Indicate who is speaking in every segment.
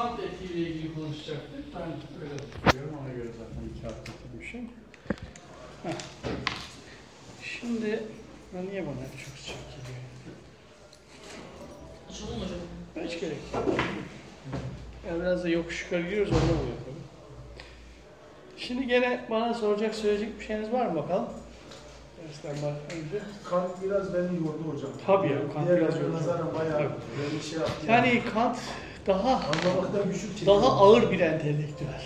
Speaker 1: Kant etiğiyle ilgili konuşacaktık. Ben öyle düşünüyorum. Ona göre zaten iki hafta bir Heh. Şimdi ben niye bana çok sıcak geliyor?
Speaker 2: Açalım hocam?
Speaker 1: Hiç gerek yok. Ya biraz da yokuş yukarı gidiyoruz orada oluyor tabii. Şimdi gene bana soracak söyleyecek bir şeyiniz var mı bakalım? Dersten bak önce.
Speaker 3: Kant biraz beni yordu hocam.
Speaker 1: Tabii ya, Kant
Speaker 3: Diğer
Speaker 1: biraz yordu.
Speaker 3: nazaran bayağı
Speaker 1: Tabii.
Speaker 3: beni şey yaptı.
Speaker 1: Yani Kant daha daha ağır bir entelektüel.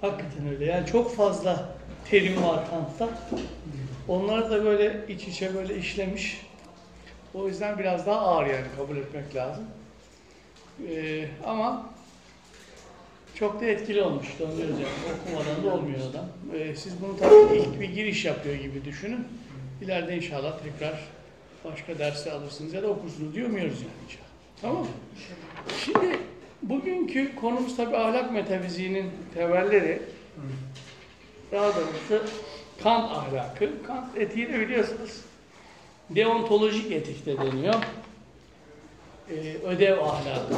Speaker 1: Hakikaten öyle. Yani çok fazla terim var Kant'ta. Onlar da böyle iç içe böyle işlemiş. O yüzden biraz daha ağır yani kabul etmek lazım. Ee, ama çok da etkili olmuş. Anlıyoruz yani. Okumadan da olmuyor adam. Ee, siz bunu tabii ilk bir giriş yapıyor gibi düşünün. İleride inşallah tekrar başka dersi alırsınız ya da okursunuz diyor muyuz yani inşallah. Tamam mı? Şimdi bugünkü konumuz tabii ahlak metafiziğinin temelleri. Daha doğrusu Kant ahlakı. Kant etiği de biliyorsunuz deontolojik etik de deniyor. Ee, ödev ahlakı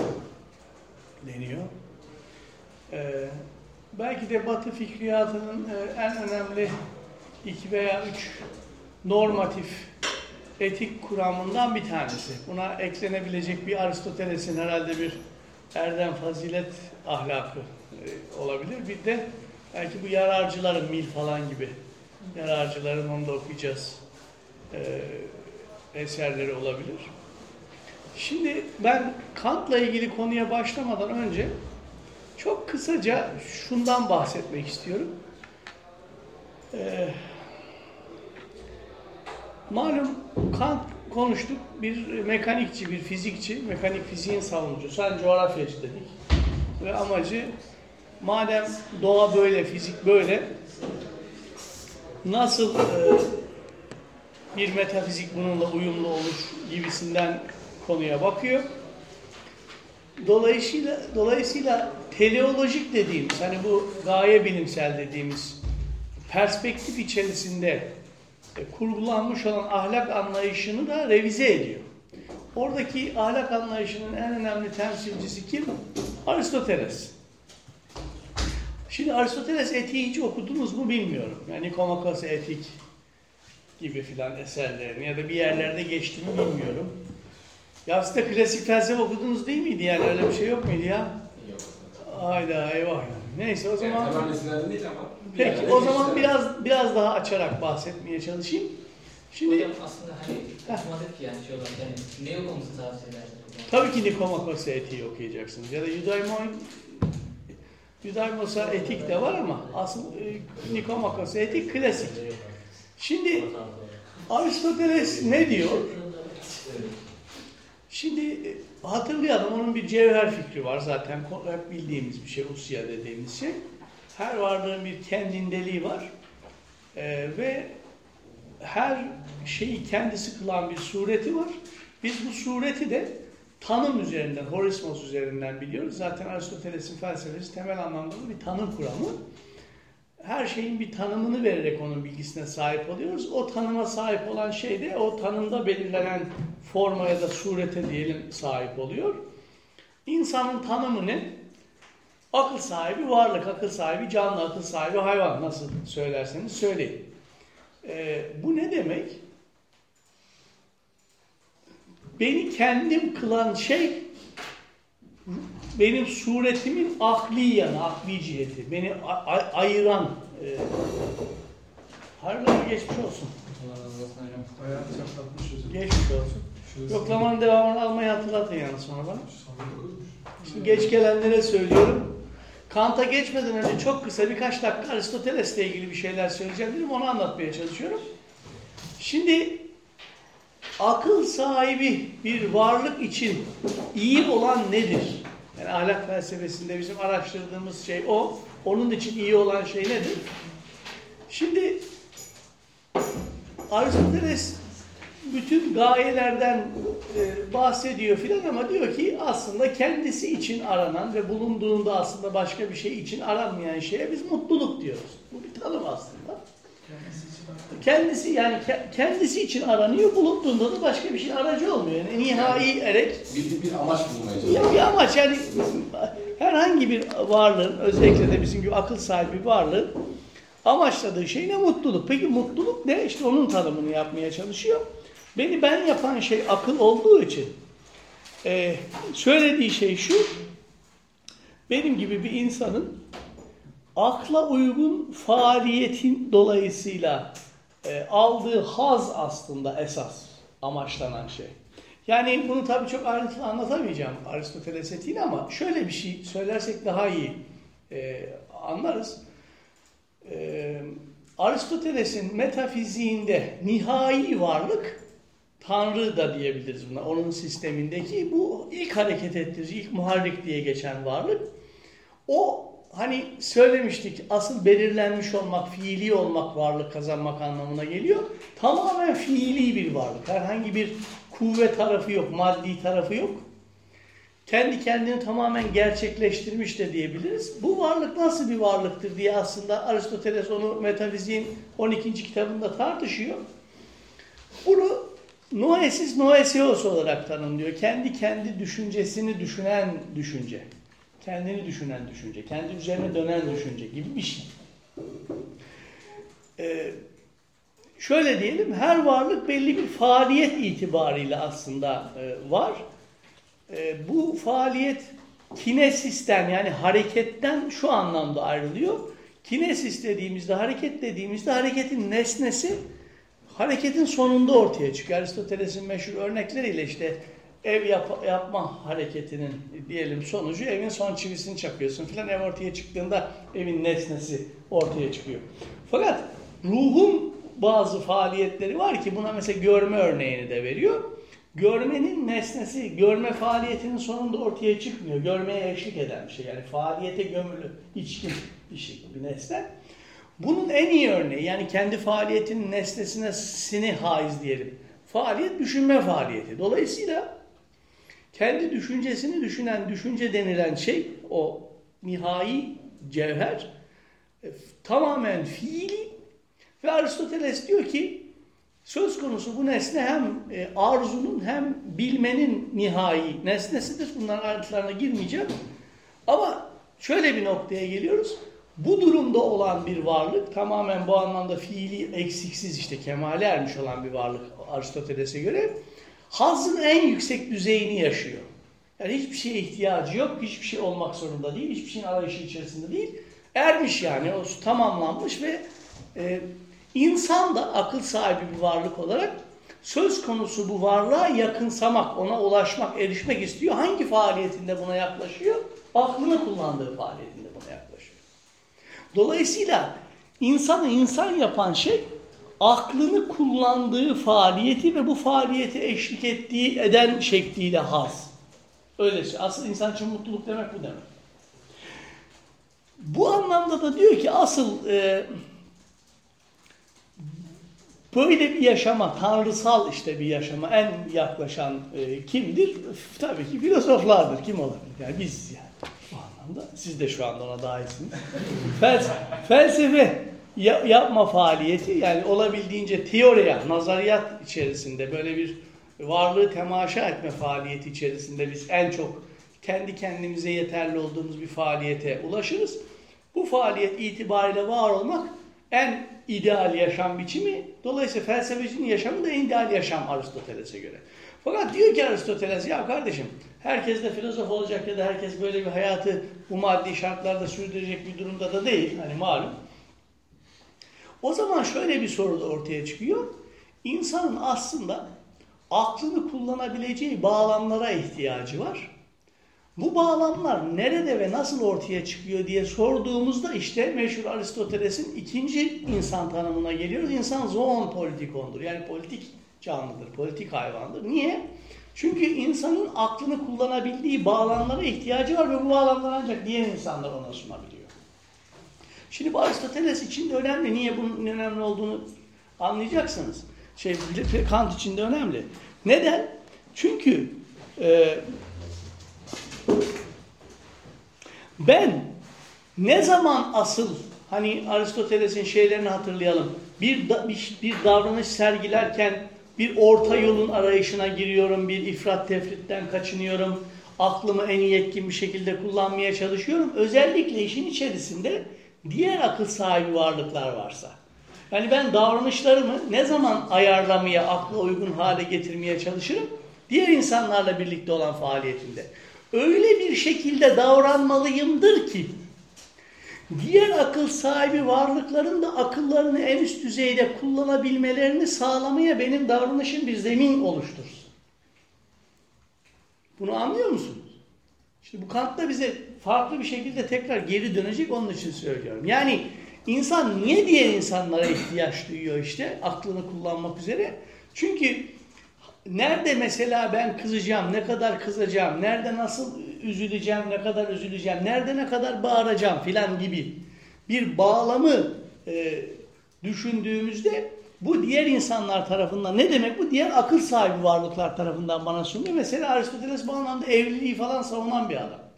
Speaker 1: deniyor. Ee, belki de Batı fikriyatının e, en önemli iki veya üç normatif etik kuramından bir tanesi. Buna eklenebilecek bir Aristoteles'in herhalde bir erdem fazilet ahlakı e, olabilir. Bir de belki bu yararcıların mil falan gibi yararcıların onu da okuyacağız e, eserleri olabilir. Şimdi ben Kant'la ilgili konuya başlamadan önce çok kısaca şundan bahsetmek istiyorum. Ee, malum Kant konuştuk. Bir mekanikçi, bir fizikçi, mekanik fiziğin savunucusu. Sen coğrafyacı dedik. Ve amacı madem doğa böyle, fizik böyle nasıl e, bir metafizik bununla uyumlu olur gibisinden konuya bakıyor. Dolayısıyla dolayısıyla teleolojik dediğimiz hani bu gaye bilimsel dediğimiz perspektif içerisinde kurgulanmış olan ahlak anlayışını da revize ediyor. Oradaki ahlak anlayışının en önemli temsilcisi kim? Aristoteles. Şimdi Aristoteles etiği hiç okudunuz mu bilmiyorum. Yani Nikomakos etik gibi filan eserlerini ya da bir yerlerde geçti mi bilmiyorum. Ya siz de klasik felsefe okudunuz değil miydi yani öyle bir şey yok muydu ya? Hayda eyvah. Neyse o zaman...
Speaker 4: Yani hemen eskilerden değil ama.
Speaker 1: Peki
Speaker 4: Yani
Speaker 1: o zaman
Speaker 4: işte-
Speaker 1: biraz biraz daha açarak bahsetmeye çalışayım. Şimdi
Speaker 2: Hocam aslında hani okumadık yani şey olarak yani ne okumamızı tavsiye edersiniz?
Speaker 1: tabii ki Nikomakos etiği okuyacaksınız. Ya da Eudaimon Eudaimos'a etik de var ama asıl e, Nikomakos etik klasik. Şimdi Aristoteles ne diyor? Şimdi e, hatırlayalım onun bir cevher fikri var zaten hep bildiğimiz bir şey usya dediğimiz şey. Her varlığın bir kendindeliği var Ee, ve her şeyi kendisi kılan bir sureti var. Biz bu sureti de tanım üzerinden, horismos üzerinden biliyoruz. Zaten Aristoteles'in felsefesi temel anlamda da bir tanım kuramı. Her şeyin bir tanımını vererek onun bilgisine sahip oluyoruz. O tanıma sahip olan şey de o tanımda belirlenen forma ya da surete diyelim sahip oluyor. İnsanın tanımı ne? Akıl sahibi varlık, akıl sahibi canlı, akıl sahibi hayvan nasıl söylerseniz söyleyin. Ee, bu ne demek? Beni kendim kılan şey benim suretimin akli yanı, akli ciheti. Beni ayıran e, hayırlı geçmiş olsun.
Speaker 2: Allah razı olsun hocam.
Speaker 3: Bayağı çatlatmış hocam.
Speaker 1: Geçmiş olsun.
Speaker 3: Şurası-
Speaker 1: Yoklamanın devamını almayı hatırlatın yani sonra bana. Şimdi geç gelenlere söylüyorum. Kant'a geçmeden önce çok kısa birkaç dakika Aristoteles'le ilgili bir şeyler söyleyeceğim dedim. Onu anlatmaya çalışıyorum. Şimdi akıl sahibi bir varlık için iyi olan nedir? Yani ahlak felsefesinde bizim araştırdığımız şey o. Onun için iyi olan şey nedir? Şimdi Aristoteles bütün gayelerden e, bahsediyor filan ama diyor ki aslında kendisi için aranan ve bulunduğunda aslında başka bir şey için aranmayan şeye biz mutluluk diyoruz. Bu bir tanım aslında. Kendisi yani ke- kendisi için aranıyor, bulunduğunda da başka bir şey aracı olmuyor. Yani nihai erek
Speaker 4: Bir, bir amaç bulmaya
Speaker 1: ya
Speaker 4: çalışıyor.
Speaker 1: bir amaç yani her herhangi bir varlığın, özellikle de bizim gibi akıl sahibi varlığın amaçladığı şey ne? Mutluluk. Peki mutluluk ne? İşte onun tanımını yapmaya çalışıyor. Beni ben yapan şey akıl olduğu için e, söylediği şey şu, benim gibi bir insanın akla uygun faaliyetin dolayısıyla e, aldığı haz aslında esas amaçlanan şey. Yani bunu tabii çok ayrıntılı anlatamayacağım Aristoteles etiğini ama şöyle bir şey söylersek daha iyi e, anlarız. E, Aristoteles'in metafiziğinde nihai varlık Tanrı da diyebiliriz buna. Onun sistemindeki bu ilk hareket ettirici, ilk muharrik diye geçen varlık. O hani söylemiştik asıl belirlenmiş olmak, fiili olmak varlık kazanmak anlamına geliyor. Tamamen fiili bir varlık. Herhangi bir kuvvet tarafı yok, maddi tarafı yok. Kendi kendini tamamen gerçekleştirmiş de diyebiliriz. Bu varlık nasıl bir varlıktır diye aslında Aristoteles onu metafiziğin 12. kitabında tartışıyor. Bunu noesis noesios olarak tanımlıyor. Kendi kendi düşüncesini düşünen düşünce. Kendini düşünen düşünce, kendi üzerine dönen düşünce gibi bir şey. Ee, şöyle diyelim, her varlık belli bir faaliyet itibariyle aslında e, var. E, bu faaliyet kinesisten yani hareketten şu anlamda ayrılıyor. Kinesis dediğimizde, hareket dediğimizde hareketin nesnesi hareketin sonunda ortaya çıkıyor. Aristoteles'in meşhur örnekleriyle işte ev yap, yapma hareketinin diyelim sonucu evin son çivisini çakıyorsun filan ev ortaya çıktığında evin nesnesi ortaya çıkıyor. Fakat ruhun bazı faaliyetleri var ki buna mesela görme örneğini de veriyor. Görmenin nesnesi, görme faaliyetinin sonunda ortaya çıkmıyor. Görmeye eşlik eden bir şey. Yani faaliyete gömülü, içkin bir şey, bir nesne. Bunun en iyi örneği yani kendi faaliyetinin nesnesine sini haiz diyelim. Faaliyet düşünme faaliyeti. Dolayısıyla kendi düşüncesini düşünen düşünce denilen şey o nihai cevher e, tamamen fiili ve Aristoteles diyor ki söz konusu bu nesne hem e, arzunun hem bilmenin nihai nesnesidir. Bunların ayrıntılarına girmeyeceğim. Ama şöyle bir noktaya geliyoruz. Bu durumda olan bir varlık tamamen bu anlamda fiili eksiksiz işte kemale ermiş olan bir varlık Aristoteles'e göre hazın en yüksek düzeyini yaşıyor. Yani hiçbir şeye ihtiyacı yok, hiçbir şey olmak zorunda değil, hiçbir şeyin arayışı içerisinde değil. Ermiş yani, o tamamlanmış ve e, insan da akıl sahibi bir varlık olarak söz konusu bu varlığa yakınsamak, ona ulaşmak, erişmek istiyor. Hangi faaliyetinde buna yaklaşıyor? Aklını kullandığı faaliyetinde buna yaklaşıyor. Dolayısıyla insanı insan yapan şey aklını kullandığı faaliyeti ve bu faaliyeti eşlik ettiği eden şekliyle haz. Öyle şey. Asıl insan için mutluluk demek bu demek. Bu anlamda da diyor ki asıl e, böyle bir yaşama, tanrısal işte bir yaşama en yaklaşan e, kimdir? Tabii ki filozoflardır. Kim olabilir? Yani biz yani. Bu anlamda. Siz de şu anda ona dahilsiniz. Felsefe, yapma faaliyeti yani olabildiğince teoriya, nazariyat içerisinde böyle bir varlığı temaşa etme faaliyeti içerisinde biz en çok kendi kendimize yeterli olduğumuz bir faaliyete ulaşırız. Bu faaliyet itibariyle var olmak en ideal yaşam biçimi. Dolayısıyla felsefecinin yaşamı da en ideal yaşam Aristoteles'e göre. Fakat diyor ki Aristoteles ya kardeşim herkes de filozof olacak ya da herkes böyle bir hayatı bu maddi şartlarda sürdürecek bir durumda da değil. Hani malum. O zaman şöyle bir soru da ortaya çıkıyor. İnsanın aslında aklını kullanabileceği bağlamlara ihtiyacı var. Bu bağlamlar nerede ve nasıl ortaya çıkıyor diye sorduğumuzda işte meşhur Aristoteles'in ikinci insan tanımına geliyoruz. İnsan zoon politikondur. Yani politik canlıdır, politik hayvandır. Niye? Çünkü insanın aklını kullanabildiği bağlamlara ihtiyacı var ve bu bağlamlar ancak diğer insanlar ona sunabiliyor. Şimdi bu Aristoteles için de önemli. Niye bunun önemli olduğunu anlayacaksınız. Şey, Kant için de önemli. Neden? Çünkü e, ben ne zaman asıl hani Aristoteles'in şeylerini hatırlayalım. Bir, da, bir, bir davranış sergilerken bir orta yolun arayışına giriyorum, bir ifrat tefritten kaçınıyorum. aklımı en iyi etkin bir şekilde kullanmaya çalışıyorum. Özellikle işin içerisinde diğer akıl sahibi varlıklar varsa. Yani ben davranışlarımı ne zaman ayarlamaya, akla uygun hale getirmeye çalışırım? Diğer insanlarla birlikte olan faaliyetimde. Öyle bir şekilde davranmalıyımdır ki diğer akıl sahibi varlıkların da akıllarını en üst düzeyde kullanabilmelerini sağlamaya benim davranışım bir zemin oluştursun. Bunu anlıyor musunuz? Şimdi bu Kant da bize farklı bir şekilde tekrar geri dönecek onun için söylüyorum. Yani insan niye diğer insanlara ihtiyaç duyuyor işte aklını kullanmak üzere? Çünkü nerede mesela ben kızacağım, ne kadar kızacağım, nerede nasıl üzüleceğim, ne kadar üzüleceğim, nerede ne kadar bağıracağım filan gibi bir bağlamı e, düşündüğümüzde bu diğer insanlar tarafından ne demek bu? Diğer akıl sahibi varlıklar tarafından bana sunuluyor. Mesela Aristoteles bu anlamda evliliği falan savunan bir adam.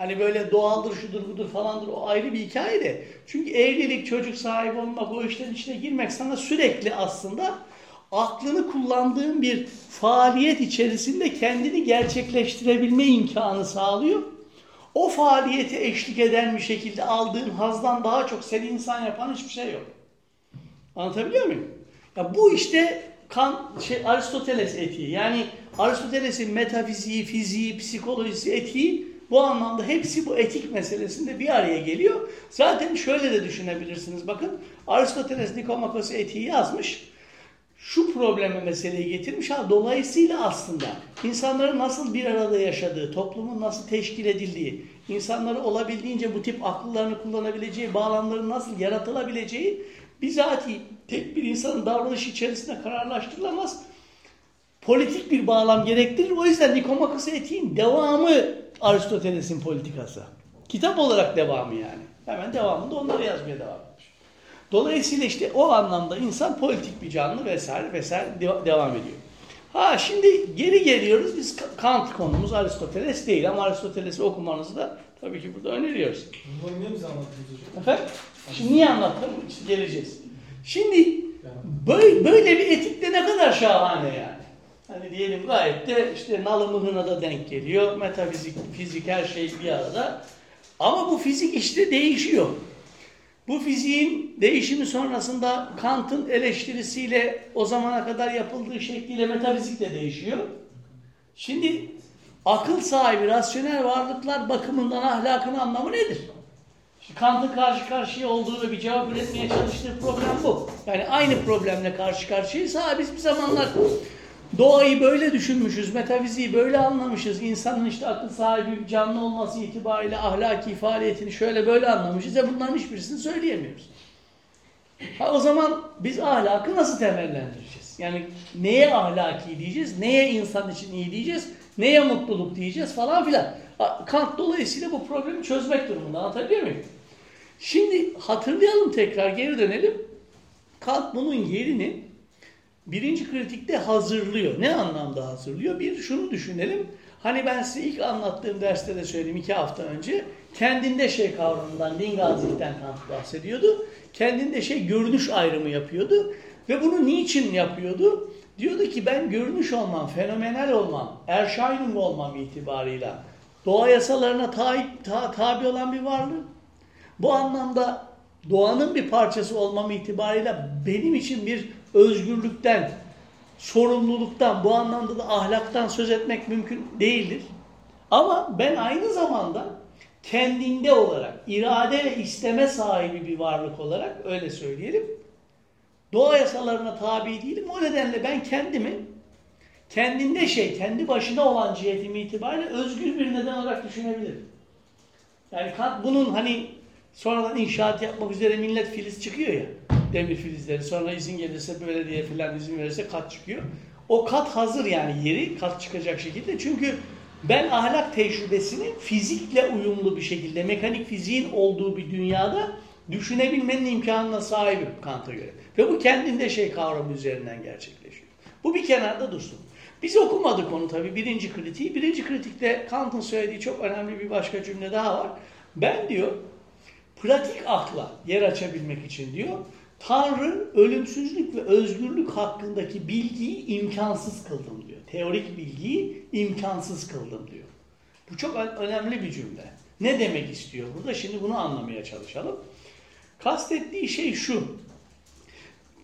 Speaker 1: Hani böyle doğaldır, şudur, budur falandır o ayrı bir hikaye de. Çünkü evlilik, çocuk sahibi olmak, o işlerin içine girmek sana sürekli aslında aklını kullandığın bir faaliyet içerisinde kendini gerçekleştirebilme imkanı sağlıyor. O faaliyete eşlik eden bir şekilde aldığın hazdan daha çok seni insan yapan hiçbir şey yok. Anlatabiliyor muyum? Ya bu işte kan şey Aristoteles etiği. Yani Aristoteles'in metafiziği, fiziği, psikolojisi, etiği bu anlamda hepsi bu etik meselesinde bir araya geliyor. Zaten şöyle de düşünebilirsiniz. Bakın Aristoteles Nikomakos etiği yazmış. Şu probleme meseleyi getirmiş. Ha, dolayısıyla aslında insanların nasıl bir arada yaşadığı, toplumun nasıl teşkil edildiği, insanları olabildiğince bu tip akıllarını kullanabileceği, bağlamların nasıl yaratılabileceği bizatihi tek bir insanın davranışı içerisinde kararlaştırılamaz. Politik bir bağlam gerektirir. O yüzden Nikomakos etiğin devamı Aristoteles'in politikası. Kitap olarak devamı yani. Hemen devamında onları yazmaya devam etmiş. Dolayısıyla işte o anlamda insan politik bir canlı vesaire vesaire devam ediyor. Ha şimdi geri geliyoruz. Biz Kant konumuz Aristoteles değil ama Aristoteles'i okumanızı da tabii ki burada öneriyoruz.
Speaker 3: Bunları niye bize anlattınız?
Speaker 1: Efendim? Şimdi niye anlattım? İşte geleceğiz. Şimdi böyle, böyle bir etik de ne kadar şahane yani. Hani diyelim gayet de işte nalı mıhına da denk geliyor. Metafizik, fizik her şey bir arada. Ama bu fizik işte değişiyor. Bu fiziğin değişimi sonrasında Kant'ın eleştirisiyle o zamana kadar yapıldığı şekliyle metafizik de değişiyor. Şimdi akıl sahibi rasyonel varlıklar bakımından ahlakın anlamı nedir? Kant'ın karşı karşıya olduğu bir cevap üretmeye çalıştığı problem bu. Yani aynı problemle karşı karşıyayız. Ha biz bir zamanlar Doğayı böyle düşünmüşüz, metafiziği böyle anlamışız. İnsanın işte akıl sahibi canlı olması itibariyle ahlaki faaliyetini şöyle böyle anlamışız. Ya bunların hiçbirisini söyleyemiyoruz. Ha, o zaman biz ahlakı nasıl temellendireceğiz? Yani neye ahlaki diyeceğiz, neye insan için iyi diyeceğiz, neye mutluluk diyeceğiz falan filan. Kant dolayısıyla bu problemi çözmek durumunda anlatabiliyor muyum? Şimdi hatırlayalım tekrar geri dönelim. Kant bunun yerini birinci kritikte hazırlıyor. Ne anlamda hazırlıyor? Bir şunu düşünelim. Hani ben size ilk anlattığım derste de söyledim iki hafta önce. Kendinde şey kavramından, Dingazik'ten Kant bahsediyordu. Kendinde şey görünüş ayrımı yapıyordu. Ve bunu niçin yapıyordu? Diyordu ki ben görünüş olmam, fenomenal olmam, Erscheinung olmam itibarıyla doğa yasalarına ta ta tabi olan bir varlık. Bu anlamda doğanın bir parçası olmam itibarıyla benim için bir özgürlükten, sorumluluktan, bu anlamda da ahlaktan söz etmek mümkün değildir. Ama ben aynı zamanda kendinde olarak, irade ve isteme sahibi bir varlık olarak öyle söyleyelim. Doğa yasalarına tabi değilim. O nedenle ben kendimi kendinde şey, kendi başına olan cihetim itibariyle özgür bir neden olarak düşünebilirim. Yani bunun hani sonradan inşaat yapmak üzere millet filiz çıkıyor ya demir filizleri. Sonra izin gelirse belediye filan izin verirse kat çıkıyor. O kat hazır yani yeri kat çıkacak şekilde. Çünkü ben ahlak tecrübesini fizikle uyumlu bir şekilde mekanik fiziğin olduğu bir dünyada düşünebilmenin imkanına sahibim Kant'a göre. Ve bu kendinde şey kavramı üzerinden gerçekleşiyor. Bu bir kenarda dursun. Biz okumadık onu tabii birinci kritiği. Birinci kritikte Kant'ın söylediği çok önemli bir başka cümle daha var. Ben diyor pratik akla yer açabilmek için diyor Tanrı ölümsüzlük ve özgürlük hakkındaki bilgiyi imkansız kıldım diyor. Teorik bilgiyi imkansız kıldım diyor. Bu çok önemli bir cümle. Ne demek istiyor burada? Şimdi bunu anlamaya çalışalım. Kastettiği şey şu.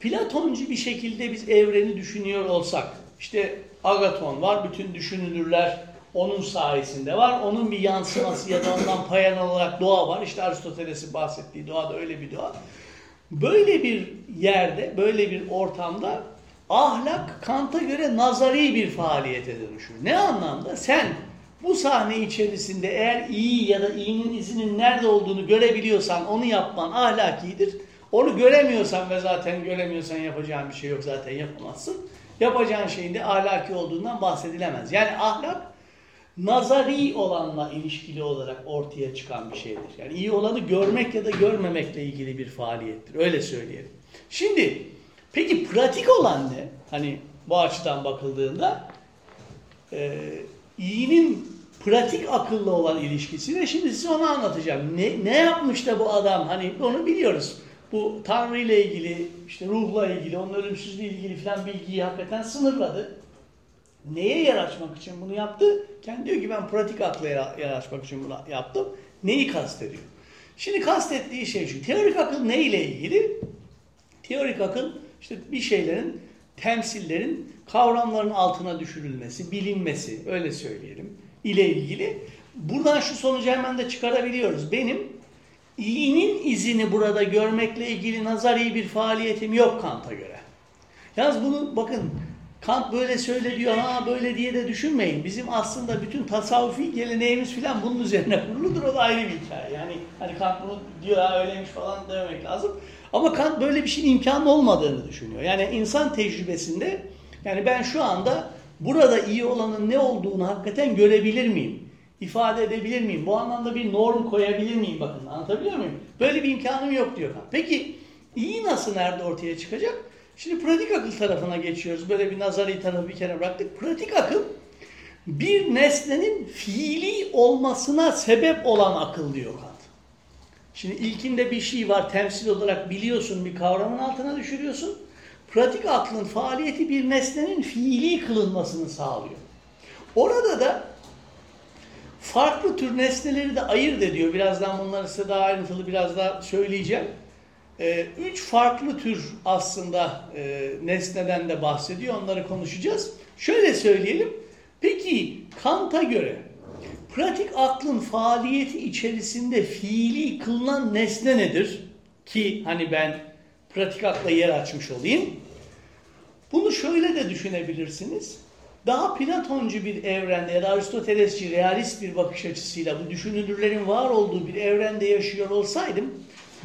Speaker 1: Platoncu bir şekilde biz evreni düşünüyor olsak, işte Agaton var, bütün düşünülürler onun sayesinde var. Onun bir yansıması ya da ondan payan olarak doğa var. İşte Aristoteles'in bahsettiği doğa da öyle bir doğa. Böyle bir yerde, böyle bir ortamda ahlak Kant'a göre nazari bir faaliyete dönüşür. Ne anlamda? Sen bu sahne içerisinde eğer iyi ya da iyinin izinin nerede olduğunu görebiliyorsan onu yapman ahlakidir. Onu göremiyorsan ve zaten göremiyorsan yapacağın bir şey yok zaten yapamazsın. Yapacağın şeyin de ahlaki olduğundan bahsedilemez. Yani ahlak nazari olanla ilişkili olarak ortaya çıkan bir şeydir. Yani iyi olanı görmek ya da görmemekle ilgili bir faaliyettir. Öyle söyleyelim. Şimdi peki pratik olan ne? Hani bu açıdan bakıldığında e, iyinin pratik akılla olan ilişkisi ve şimdi size onu anlatacağım. Ne, ne yapmış da bu adam hani onu biliyoruz. Bu Tanrı ile ilgili, işte ruhla ilgili, onun ölümsüzlüğü ilgili falan bilgiyi hakikaten sınırladı. Neye yer açmak için bunu yaptı? Kendi diyor ki ben pratik akla yer açmak için bunu yaptım. Neyi kastediyor? Şimdi kastettiği şey şu. Teorik akıl ne ile ilgili? Teorik akıl işte bir şeylerin, temsillerin kavramların altına düşürülmesi, bilinmesi öyle söyleyelim ile ilgili. Buradan şu sonucu hemen de çıkarabiliyoruz. Benim iyinin izini burada görmekle ilgili nazari bir faaliyetim yok Kant'a göre. Yalnız bunu bakın Kant böyle söyle diyor ha böyle diye de düşünmeyin. Bizim aslında bütün tasavvufi geleneğimiz filan bunun üzerine kuruludur. O da ayrı bir hikaye. Yani hani Kant bunu diyor ha öyleymiş falan demek lazım. Ama Kant böyle bir şeyin imkanı olmadığını düşünüyor. Yani insan tecrübesinde yani ben şu anda burada iyi olanın ne olduğunu hakikaten görebilir miyim? İfade edebilir miyim? Bu anlamda bir norm koyabilir miyim? Bakın anlatabiliyor muyum? Böyle bir imkanım yok diyor Kant. Peki iyi nasıl nerede ortaya çıkacak? Şimdi pratik akıl tarafına geçiyoruz. Böyle bir nazari tarafı bir kere bıraktık. Pratik akıl bir nesnenin fiili olmasına sebep olan akıl diyor Kant. Şimdi ilkinde bir şey var temsil olarak biliyorsun bir kavramın altına düşürüyorsun. Pratik aklın faaliyeti bir nesnenin fiili kılınmasını sağlıyor. Orada da farklı tür nesneleri de ayırt ediyor. Birazdan bunları size daha ayrıntılı biraz daha söyleyeceğim. Ee, üç farklı tür aslında e, nesneden de bahsediyor. Onları konuşacağız. Şöyle söyleyelim. Peki Kant'a göre pratik aklın faaliyeti içerisinde fiili kılınan nesne nedir? Ki hani ben pratik akla yer açmış olayım. Bunu şöyle de düşünebilirsiniz. Daha Platoncu bir evrende ya da Aristotelesçi realist bir bakış açısıyla bu düşünülürlerin var olduğu bir evrende yaşıyor olsaydım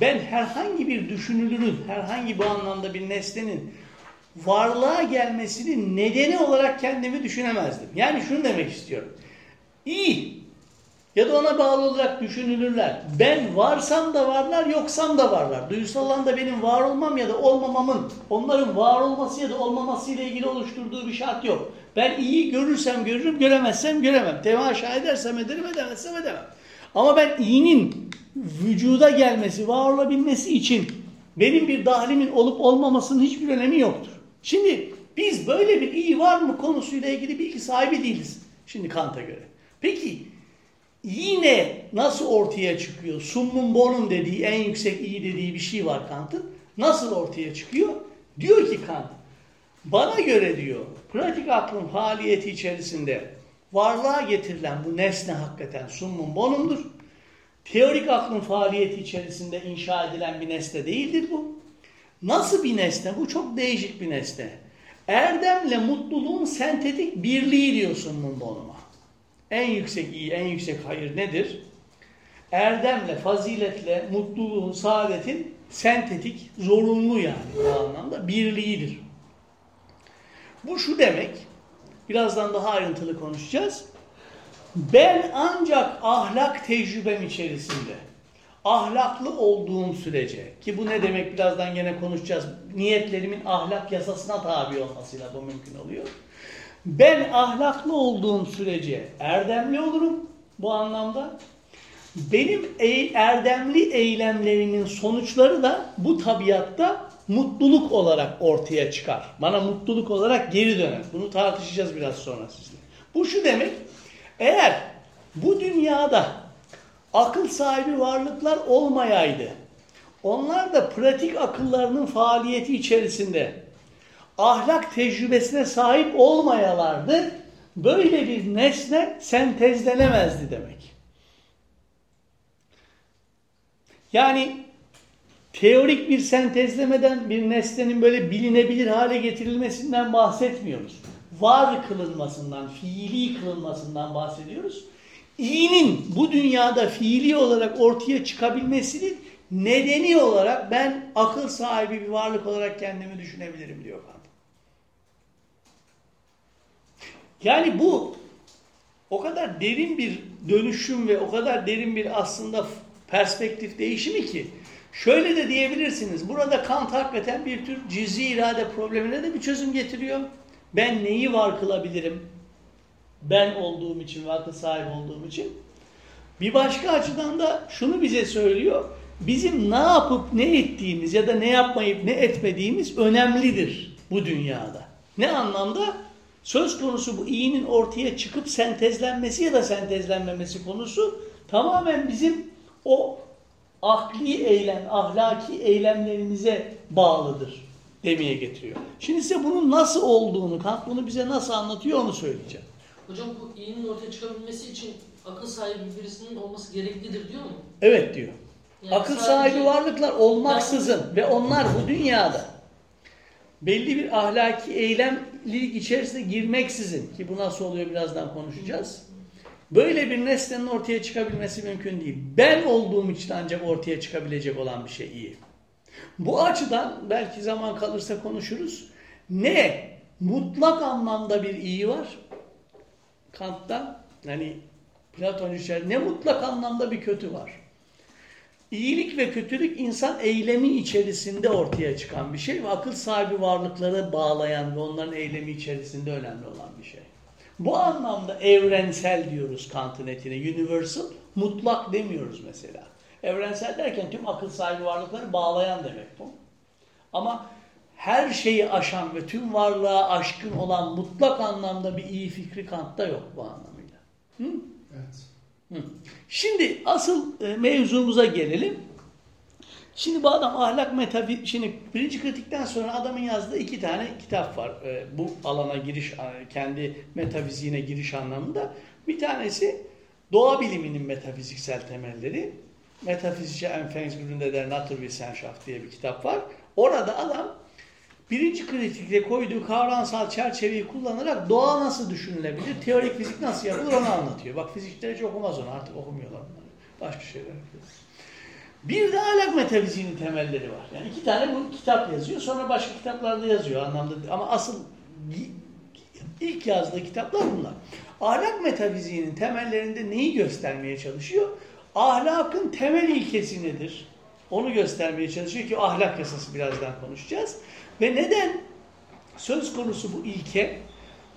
Speaker 1: ben herhangi bir düşünülürün, herhangi bu anlamda bir nesnenin varlığa gelmesinin nedeni olarak kendimi düşünemezdim. Yani şunu demek istiyorum. İyi ya da ona bağlı olarak düşünülürler. Ben varsam da varlar, yoksam da varlar. Duysal alanda benim var olmam ya da olmamamın, onların var olması ya da olmaması ile ilgili oluşturduğu bir şart yok. Ben iyi görürsem görürüm, göremezsem göremem. Temaşa edersem ederim, edemezsem edemem. Ama ben iyinin vücuda gelmesi, var olabilmesi için benim bir dahlimin olup olmamasının hiçbir önemi yoktur. Şimdi biz böyle bir iyi var mı konusuyla ilgili bilgi sahibi değiliz. Şimdi Kant'a göre. Peki yine nasıl ortaya çıkıyor? Summum bonum dediği en yüksek iyi dediği bir şey var Kant'ın. Nasıl ortaya çıkıyor? Diyor ki Kant, bana göre diyor pratik aklın faaliyeti içerisinde varlığa getirilen bu nesne hakikaten summum bonumdur. Teorik aklın faaliyeti içerisinde inşa edilen bir nesne değildir bu. Nasıl bir nesne? Bu çok değişik bir nesne. Erdemle mutluluğun sentetik birliği diyorsun Mumbonuma. En yüksek iyi, en yüksek hayır nedir? Erdemle, faziletle, mutluluğun, saadetin sentetik, zorunlu yani bu anlamda birliğidir. Bu şu demek, birazdan daha ayrıntılı konuşacağız. Ben ancak ahlak tecrübem içerisinde ahlaklı olduğum sürece ki bu ne demek birazdan gene konuşacağız. Niyetlerimin ahlak yasasına tabi olmasıyla bu mümkün oluyor. Ben ahlaklı olduğum sürece erdemli olurum bu anlamda. Benim erdemli eylemlerimin sonuçları da bu tabiatta mutluluk olarak ortaya çıkar. Bana mutluluk olarak geri döner. Bunu tartışacağız biraz sonra sizinle. Bu şu demek, eğer bu dünyada akıl sahibi varlıklar olmayaydı. Onlar da pratik akıllarının faaliyeti içerisinde ahlak tecrübesine sahip olmayalardı. Böyle bir nesne sentezlenemezdi demek. Yani teorik bir sentezlemeden bir nesnenin böyle bilinebilir hale getirilmesinden bahsetmiyoruz. Var kılınmasından, fiili kılınmasından bahsediyoruz. İyinin bu dünyada fiili olarak ortaya çıkabilmesinin nedeni olarak ben akıl sahibi bir varlık olarak kendimi düşünebilirim diyor Kant. Yani bu o kadar derin bir dönüşüm ve o kadar derin bir aslında perspektif değişimi ki şöyle de diyebilirsiniz. Burada Kant hakikaten bir tür cüzi irade problemine de bir çözüm getiriyor. Ben neyi var kılabilirim? Ben olduğum için ve akıl sahibi olduğum için. Bir başka açıdan da şunu bize söylüyor. Bizim ne yapıp ne ettiğimiz ya da ne yapmayıp ne etmediğimiz önemlidir bu dünyada. Ne anlamda? Söz konusu bu iyinin ortaya çıkıp sentezlenmesi ya da sentezlenmemesi konusu tamamen bizim o akli eylem, ahlaki eylemlerimize bağlıdır demeye getiriyor. Şimdi size bunun nasıl olduğunu, Kant bunu bize nasıl anlatıyor onu söyleyeceğim.
Speaker 4: Hocam bu iyinin ortaya çıkabilmesi için akıl sahibi birisinin olması gereklidir diyor mu?
Speaker 1: Evet diyor.
Speaker 4: Yani
Speaker 1: Akıl sahibi varlıklar olmaksızın ve onlar bu dünyada belli bir ahlaki eylemlilik içerisine girmeksizin ki bu nasıl oluyor birazdan konuşacağız. Böyle bir nesnenin ortaya çıkabilmesi mümkün değil. Ben olduğum için ancak ortaya çıkabilecek olan bir şey iyi. Bu açıdan belki zaman kalırsa konuşuruz. Ne mutlak anlamda bir iyi var Kant'ta yani Platoncu içerisinde ne mutlak anlamda bir kötü var. İyilik ve kötülük insan eylemi içerisinde ortaya çıkan bir şey ve akıl sahibi varlıkları bağlayan ve onların eylemi içerisinde önemli olan bir şey. Bu anlamda evrensel diyoruz Kant'ın etine. Universal, mutlak demiyoruz mesela. Evrensel derken tüm akıl sahibi varlıkları bağlayan demek bu. Ama her şeyi aşan ve tüm varlığa aşkın olan mutlak anlamda bir iyi fikri Kant'ta yok bu anlamıyla. Hı?
Speaker 3: Evet.
Speaker 1: Hı. Şimdi asıl e, mevzumuza gelelim. Şimdi bu adam ahlak metafizik, şimdi birinci kritikten sonra adamın yazdığı iki tane kitap var. E, bu alana giriş, kendi metafiziğine giriş anlamında. Bir tanesi doğa biliminin metafiziksel temelleri. Metafizische Anfangsgründe der Naturwissenschaft diye bir kitap var. Orada adam birinci kritikte koyduğu kavramsal çerçeveyi kullanarak doğa nasıl düşünülebilir, teorik fizik nasıl yapılır onu anlatıyor. Bak fizikçiler hiç okumaz onu artık okumuyorlar bunları. Başka şeyler yapıyor. Bir de ahlak metafiziğinin temelleri var. Yani iki tane bu kitap yazıyor. Sonra başka kitaplarda yazıyor anlamda. Ama asıl ilk yazdığı kitaplar bunlar. Ahlak metafiziğinin temellerinde neyi göstermeye çalışıyor? Ahlakın temel ilkesi nedir? Onu göstermeye çalışıyor ki ahlak yasası birazdan konuşacağız. Ve neden söz konusu bu ilke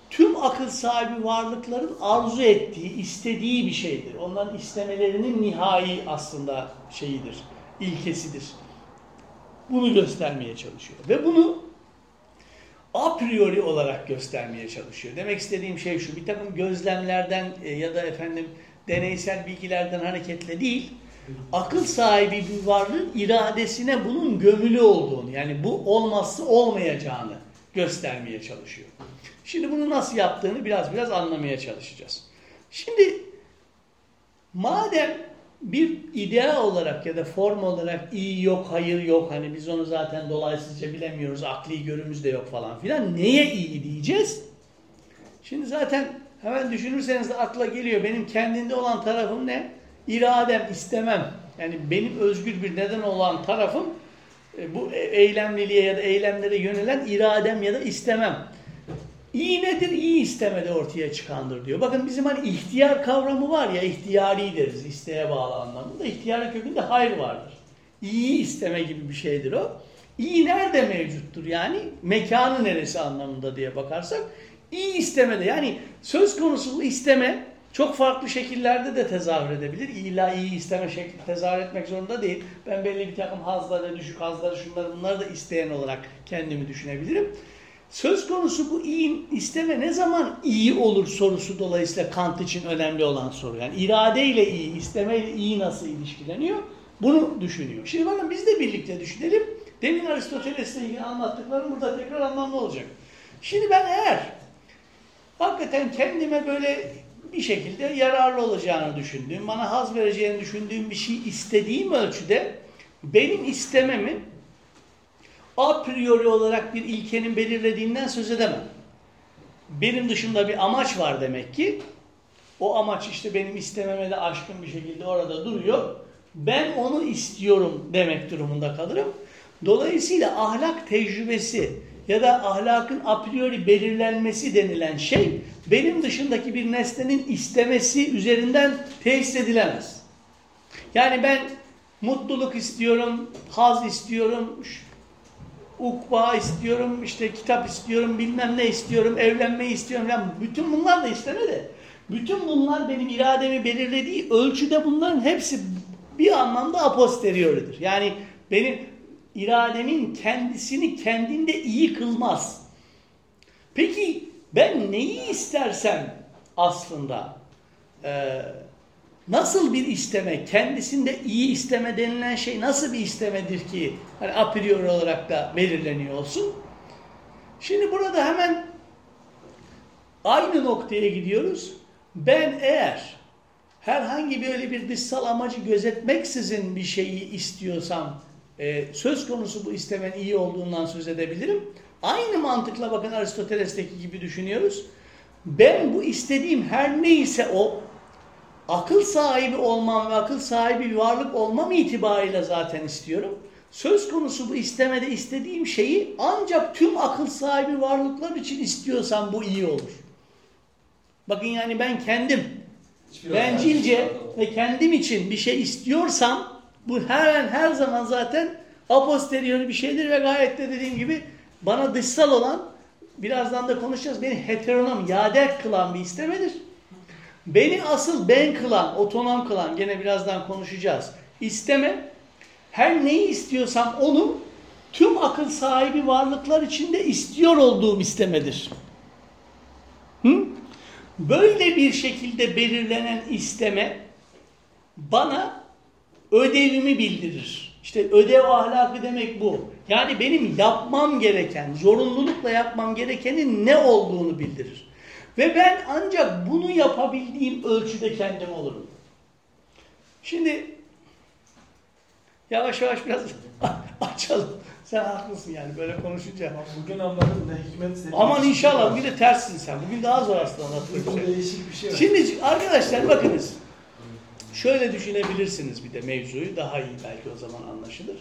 Speaker 1: tüm akıl sahibi varlıkların arzu ettiği, istediği bir şeydir. Onların istemelerinin nihai aslında şeyidir, ilkesidir. Bunu göstermeye çalışıyor. Ve bunu a priori olarak göstermeye çalışıyor. Demek istediğim şey şu, bir takım gözlemlerden e, ya da efendim deneysel bilgilerden hareketle değil, akıl sahibi bir varlığın iradesine bunun gömülü olduğunu, yani bu olmazsa olmayacağını göstermeye çalışıyor. Şimdi bunu nasıl yaptığını biraz biraz anlamaya çalışacağız. Şimdi madem bir idea olarak ya da form olarak iyi yok, hayır yok, hani biz onu zaten dolaysızca bilemiyoruz, akli görümüz de yok falan filan. Neye iyi diyeceğiz? Şimdi zaten hemen düşünürseniz de akla geliyor. Benim kendinde olan tarafım ne? İradem, istemem. Yani benim özgür bir neden olan tarafım e, bu eylemliliğe ya da eylemlere yönelen iradem ya da istemem. İyi nedir? İyi istemede ortaya çıkandır diyor. Bakın bizim hani ihtiyar kavramı var ya, ihtiyari deriz, isteğe bağlı anlamında. İhtiyarın kökünde hayır vardır. İyi isteme gibi bir şeydir o. İyi nerede mevcuttur yani? Mekanı neresi anlamında diye bakarsak. İyi istemede yani söz konusu isteme çok farklı şekillerde de tezahür edebilir. İlla iyi isteme şekli tezahür etmek zorunda değil. Ben belli bir takım hazları, düşük hazları, şunları bunları da isteyen olarak kendimi düşünebilirim. Söz konusu bu iyi isteme ne zaman iyi olur sorusu dolayısıyla Kant için önemli olan soru. Yani irade ile iyi, isteme ile iyi nasıl ilişkileniyor? Bunu düşünüyor. Şimdi bakın biz de birlikte düşünelim. Demin Aristoteles'le ilgili anlattıklarım burada tekrar anlamlı olacak. Şimdi ben eğer hakikaten kendime böyle bir şekilde yararlı olacağını düşündüğüm, bana haz vereceğini düşündüğüm bir şey istediğim ölçüde benim istememi a priori olarak bir ilkenin belirlediğinden söz edemem. Benim dışında bir amaç var demek ki. O amaç işte benim istememe de aşkın bir şekilde orada duruyor. Ben onu istiyorum demek durumunda kalırım. Dolayısıyla ahlak tecrübesi ya da ahlakın a priori belirlenmesi denilen şey benim dışındaki bir nesnenin istemesi üzerinden tesis edilemez. Yani ben mutluluk istiyorum, haz istiyorum, ukba istiyorum, işte kitap istiyorum, bilmem ne istiyorum, evlenmeyi istiyorum falan. Bütün bunlar da isteme de. Bütün bunlar benim irademi belirlediği ölçüde bunların hepsi bir anlamda aposterioridir. Yani benim irademin kendisini kendinde iyi kılmaz. Peki ben neyi istersem aslında e, nasıl bir isteme, kendisinde iyi isteme denilen şey nasıl bir istemedir ki hani a priori olarak da belirleniyor olsun? Şimdi burada hemen aynı noktaya gidiyoruz. Ben eğer herhangi böyle bir dışsal amacı gözetmeksizin bir şeyi istiyorsam e, söz konusu bu istemenin iyi olduğundan söz edebilirim. Aynı mantıkla bakın Aristoteles'teki gibi düşünüyoruz. Ben bu istediğim her neyse o akıl sahibi olmam ve akıl sahibi bir varlık olmam itibariyle zaten istiyorum. Söz konusu bu istemede istediğim şeyi ancak tüm akıl sahibi varlıklar için istiyorsam bu iyi olur. Bakın yani ben kendim bencilce ve kendim için bir şey istiyorsam bu her her zaman zaten a bir şeydir ve gayet de dediğim gibi bana dışsal olan birazdan da konuşacağız. Beni heteronom, yader kılan bir istemedir. Beni asıl ben kılan, otonom kılan gene birazdan konuşacağız. İsteme her neyi istiyorsam onu tüm akıl sahibi varlıklar içinde istiyor olduğum istemedir. Hı? Böyle bir şekilde belirlenen isteme bana ödevimi bildirir. İşte ödev ahlakı demek bu. Yani benim yapmam gereken, zorunlulukla yapmam gerekenin ne olduğunu bildirir. Ve ben ancak bunu yapabildiğim ölçüde kendim olurum. Şimdi yavaş yavaş biraz açalım. Sen haklısın yani böyle konuşunca.
Speaker 3: Bugün anladım ne hikmet senin.
Speaker 1: Aman inşallah bugün de terssin sen. Bugün daha zor aslında anlatmak
Speaker 3: Bugün değişik bir şey var.
Speaker 1: Şimdi arkadaşlar bakınız. Şöyle düşünebilirsiniz bir de mevzuyu daha iyi belki o zaman anlaşılır.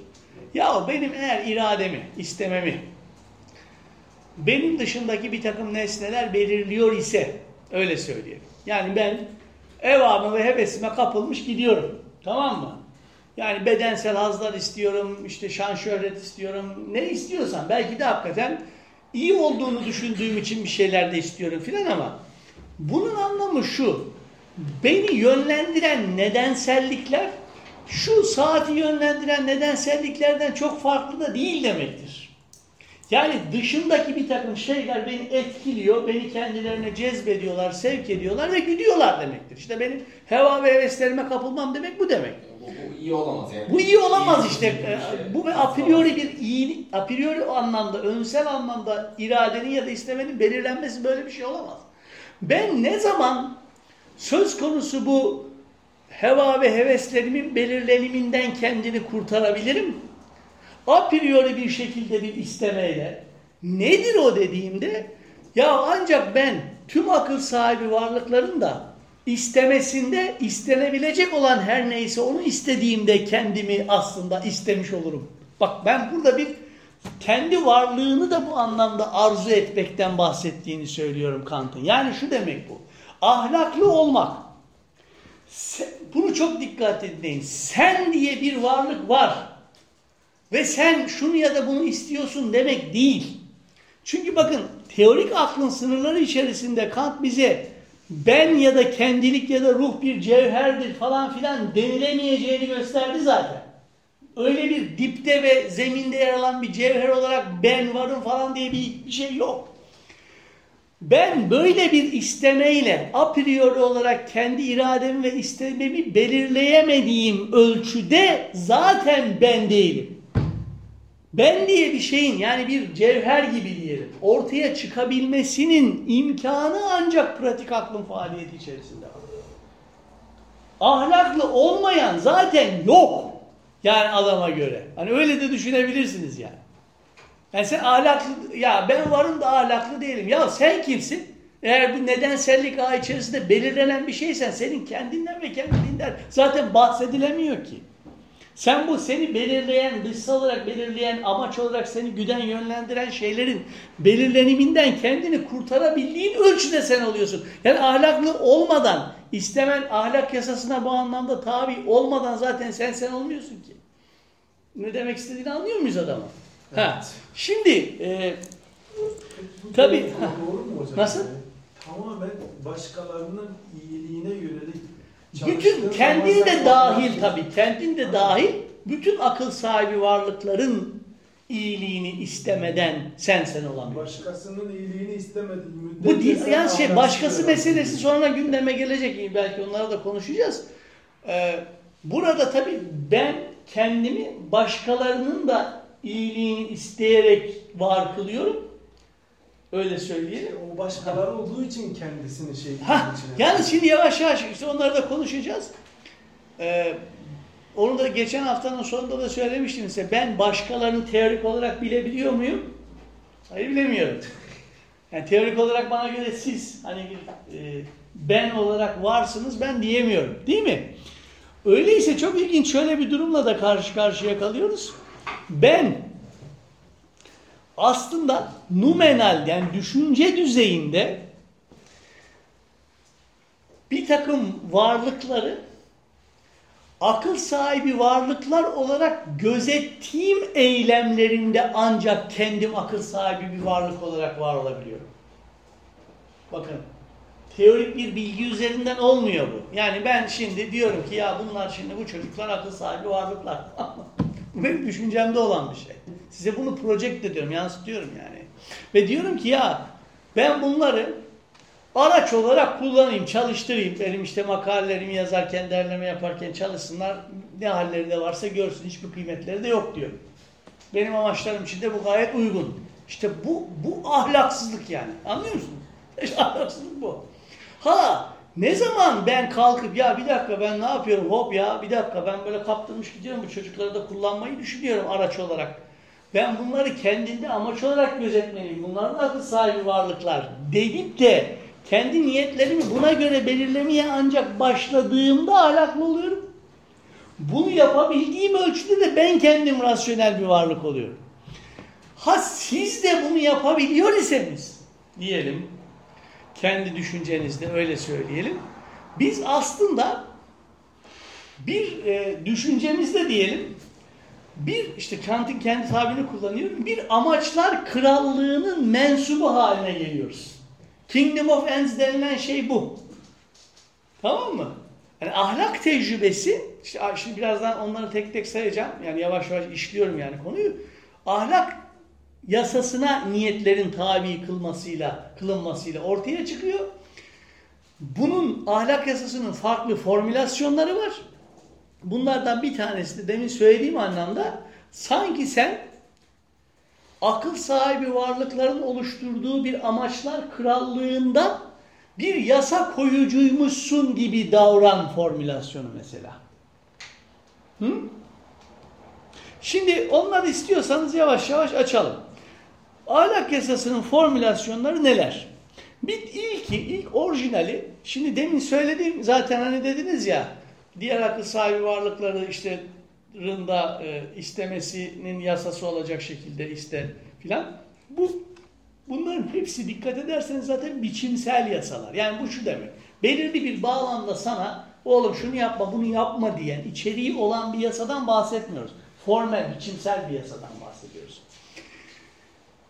Speaker 1: Ya benim eğer irademi, istememi benim dışındaki bir takım nesneler belirliyor ise öyle söyleyeyim. Yani ben evamı ve hevesime kapılmış gidiyorum. Tamam mı? Yani bedensel hazlar istiyorum, işte şan şöhret istiyorum. Ne istiyorsan belki de hakikaten iyi olduğunu düşündüğüm için bir şeyler de istiyorum filan ama bunun anlamı şu. Beni yönlendiren nedensellikler şu saati yönlendiren nedenselliklerden çok farklı da değil demektir. Yani dışındaki bir takım şeyler beni etkiliyor, beni kendilerine cezbediyorlar, sevk ediyorlar ve gidiyorlar demektir. İşte benim heva ve heveslerime kapılmam demek bu demek.
Speaker 5: Bu, bu iyi olamaz yani.
Speaker 1: Bu iyi olamaz
Speaker 5: İyi
Speaker 1: işte.
Speaker 5: şey.
Speaker 1: Bu ve a priori bir iyi, a priori anlamda, önsel anlamda iradenin ya da istemenin belirlenmesi böyle bir şey olamaz. Ben ne zaman söz konusu bu heva ve heveslerimin belirleniminden kendini kurtarabilirim? A priori bir şekilde bir istemeyle. Nedir o dediğimde? Ya ancak ben tüm akıl sahibi varlıkların da istemesinde istenebilecek olan her neyse onu istediğimde kendimi aslında istemiş olurum. Bak ben burada bir kendi varlığını da bu anlamda arzu etmekten bahsettiğini söylüyorum Kant'ın. Yani şu demek bu. Ahlaklı olmak. Se- Bunu çok dikkat edin. Sen diye bir varlık var. Ve sen şunu ya da bunu istiyorsun demek değil. Çünkü bakın teorik aklın sınırları içerisinde Kant bize ben ya da kendilik ya da ruh bir cevherdir falan filan denilemeyeceğini gösterdi zaten. öyle bir dipte ve zeminde yer alan bir cevher olarak ben varım falan diye bir, bir şey yok. Ben böyle bir istemeyle a priori olarak kendi irademi ve istememi belirleyemediğim ölçüde zaten ben değilim. Ben diye bir şeyin yani bir cevher gibi diyelim ortaya çıkabilmesinin imkanı ancak pratik aklın faaliyeti içerisinde. Ahlaklı olmayan zaten yok. Yani adama göre. Hani öyle de düşünebilirsiniz yani. Yani sen ahlaklı, ya ben varım da ahlaklı değilim. Ya sen kimsin? Eğer bu nedensellik ağı içerisinde belirlenen bir şeysen senin kendinden ve kendinden zaten bahsedilemiyor ki. Sen bu seni belirleyen, dışsal olarak belirleyen, amaç olarak seni güden yönlendiren şeylerin belirleniminden kendini kurtarabildiğin ölçüde sen oluyorsun. Yani ahlaklı olmadan, istemen ahlak yasasına bu anlamda tabi olmadan zaten sen sen olmuyorsun ki. Ne demek istediğini anlıyor muyuz adamı? Ha. Şimdi e,
Speaker 3: hocam?
Speaker 1: Nasıl?
Speaker 3: Yani tamamen başkalarının iyiliğine yönelik
Speaker 1: bütün
Speaker 3: çalıştığın
Speaker 1: kendin
Speaker 3: zaman
Speaker 1: de dahil tabii, kendin de dahil bütün akıl sahibi varlıkların iyiliğini istemeden sen sen olamıyorsun.
Speaker 3: Başkasının iyiliğini istemediğin müddetçe
Speaker 1: Bu değil yani şey başkası meselesi sonra gündeme gelecek belki onlara da konuşacağız. Ee, burada tabii ben kendimi başkalarının da iyiliğini isteyerek var kılıyorum. Öyle söyleyelim.
Speaker 3: O başkaları olduğu için kendisini şey
Speaker 1: Ha, yani şimdi yavaş yavaş işte onları da konuşacağız. Ee, onu da geçen haftanın sonunda da söylemiştim size. Ben başkalarını teorik olarak bilebiliyor muyum? Hayır bilemiyorum. Yani teorik olarak bana göre siz hani e, ben olarak varsınız ben diyemiyorum. Değil mi? Öyleyse çok ilginç şöyle bir durumla da karşı karşıya kalıyoruz. Ben aslında numenal yani düşünce düzeyinde bir takım varlıkları akıl sahibi varlıklar olarak gözettiğim eylemlerinde ancak kendim akıl sahibi bir varlık olarak var olabiliyorum. Bakın teorik bir bilgi üzerinden olmuyor bu. Yani ben şimdi diyorum ki ya bunlar şimdi bu çocuklar akıl sahibi varlıklar. bu benim düşüncemde olan bir şey. Size bunu project ediyorum, yansıtıyorum yani. Ve diyorum ki ya ben bunları araç olarak kullanayım, çalıştırayım. Benim işte makalelerimi yazarken, derleme yaparken çalışsınlar. Ne halleri de varsa görsün. Hiçbir kıymetleri de yok diyor. Benim amaçlarım için de bu gayet uygun. İşte bu, bu ahlaksızlık yani. Anlıyor musunuz? İşte ahlaksızlık bu. Ha ne zaman ben kalkıp ya bir dakika ben ne yapıyorum hop ya bir dakika ben böyle kaptırmış gidiyorum bu çocukları da kullanmayı düşünüyorum araç olarak. Ben bunları kendinde amaç olarak gözetmeliyim. Bunlar da akıl sahibi varlıklar. Deyip de kendi niyetlerimi buna göre belirlemeye ancak başladığımda ahlaklı oluyorum. Bunu yapabildiğim ölçüde de ben kendim rasyonel bir varlık oluyorum. Ha siz de bunu yapabiliyor iseniz diyelim kendi düşüncenizde öyle söyleyelim. Biz aslında bir e, düşüncemizde diyelim bir işte Kant'ın kendi tabirini kullanıyorum. Bir amaçlar krallığının mensubu haline geliyoruz. Kingdom of Ends denilen şey bu. Tamam mı? Yani ahlak tecrübesi, işte şimdi birazdan onları tek tek sayacağım. Yani yavaş yavaş işliyorum yani konuyu. Ahlak yasasına niyetlerin tabi kılmasıyla, kılınmasıyla ortaya çıkıyor. Bunun ahlak yasasının farklı formülasyonları var. Bunlardan bir tanesi de demin söylediğim anlamda sanki sen akıl sahibi varlıkların oluşturduğu bir amaçlar krallığında bir yasa koyucuymuşsun gibi davran formülasyonu mesela. Hı? Şimdi onları istiyorsanız yavaş yavaş açalım. Ahlak yasasının formülasyonları neler? Bir ilki, ilk orijinali, şimdi demin söylediğim zaten hani dediniz ya, diğer akıl sahibi varlıkları işte rında e, istemesinin yasası olacak şekilde iste filan. Bu bunların hepsi dikkat ederseniz zaten biçimsel yasalar. Yani bu şu demek. Belirli bir bağlamda sana oğlum şunu yapma bunu yapma diyen içeriği olan bir yasadan bahsetmiyoruz. Formel, biçimsel bir yasadan bahsediyoruz.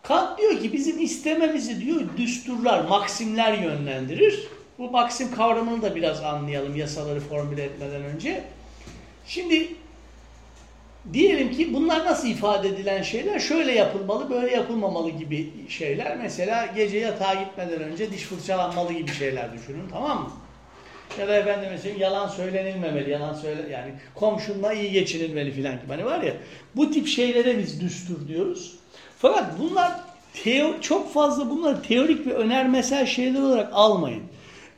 Speaker 1: Kant diyor ki bizim istememizi diyor düsturlar, maksimler yönlendirir. Bu maksim kavramını da biraz anlayalım yasaları formüle etmeden önce. Şimdi diyelim ki bunlar nasıl ifade edilen şeyler? Şöyle yapılmalı, böyle yapılmamalı gibi şeyler. Mesela gece yatağa gitmeden önce diş fırçalanmalı gibi şeyler düşünün tamam mı? Ya da efendim mesela yalan söylenilmemeli, yalan söyle yani komşunla iyi geçinilmeli filan gibi. Hani var ya bu tip şeylere biz düstur diyoruz. Fakat bunlar teo çok fazla bunları teorik ve önermesel şeyler olarak almayın.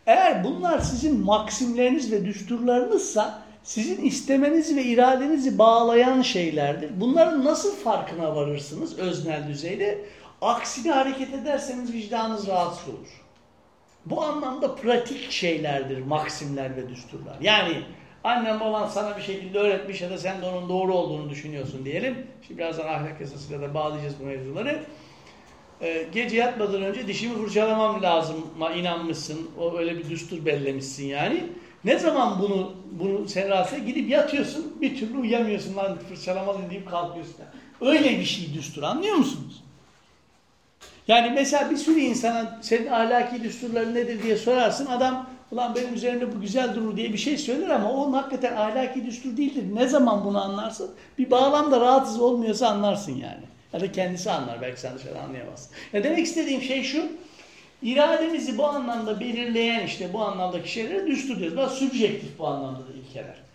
Speaker 1: Eğer bunlar sizin maksimleriniz ve düsturlarınızsa sizin istemenizi ve iradenizi bağlayan şeylerdir. Bunların nasıl farkına varırsınız öznel düzeyde? Aksine hareket ederseniz vicdanınız rahatsız olur. Bu anlamda pratik şeylerdir maksimler ve düsturlar. Yani annen baban sana bir şekilde öğretmiş ya da sen de onun doğru olduğunu düşünüyorsun diyelim. Şimdi birazdan ahlak yasasıyla da bağlayacağız bu mevzuları. Ee, gece yatmadan önce dişimi fırçalamam lazım'a inanmışsın. O öyle bir düstur bellemişsin yani. Ne zaman bunu bunu sen rahatsız gidip yatıyorsun bir türlü uyuyamıyorsun lan fırçalamalıyım deyip kalkıyorsun. Öyle bir şey düstur anlıyor musunuz? Yani mesela bir sürü insana senin ahlaki düsturların nedir diye sorarsın. Adam ulan benim üzerimde bu güzel durur diye bir şey söyler ama onun hakikaten ahlaki düstur değildir. Ne zaman bunu anlarsın? Bir bağlamda rahatsız olmuyorsa anlarsın yani. Ya da kendisi anlar belki sen dışarıda anlayamazsın. Ya demek istediğim şey şu. İrademizi bu anlamda belirleyen işte bu anlamdaki şeylere düstur diyoruz. Biraz subjektif bu anlamda da ilkeler.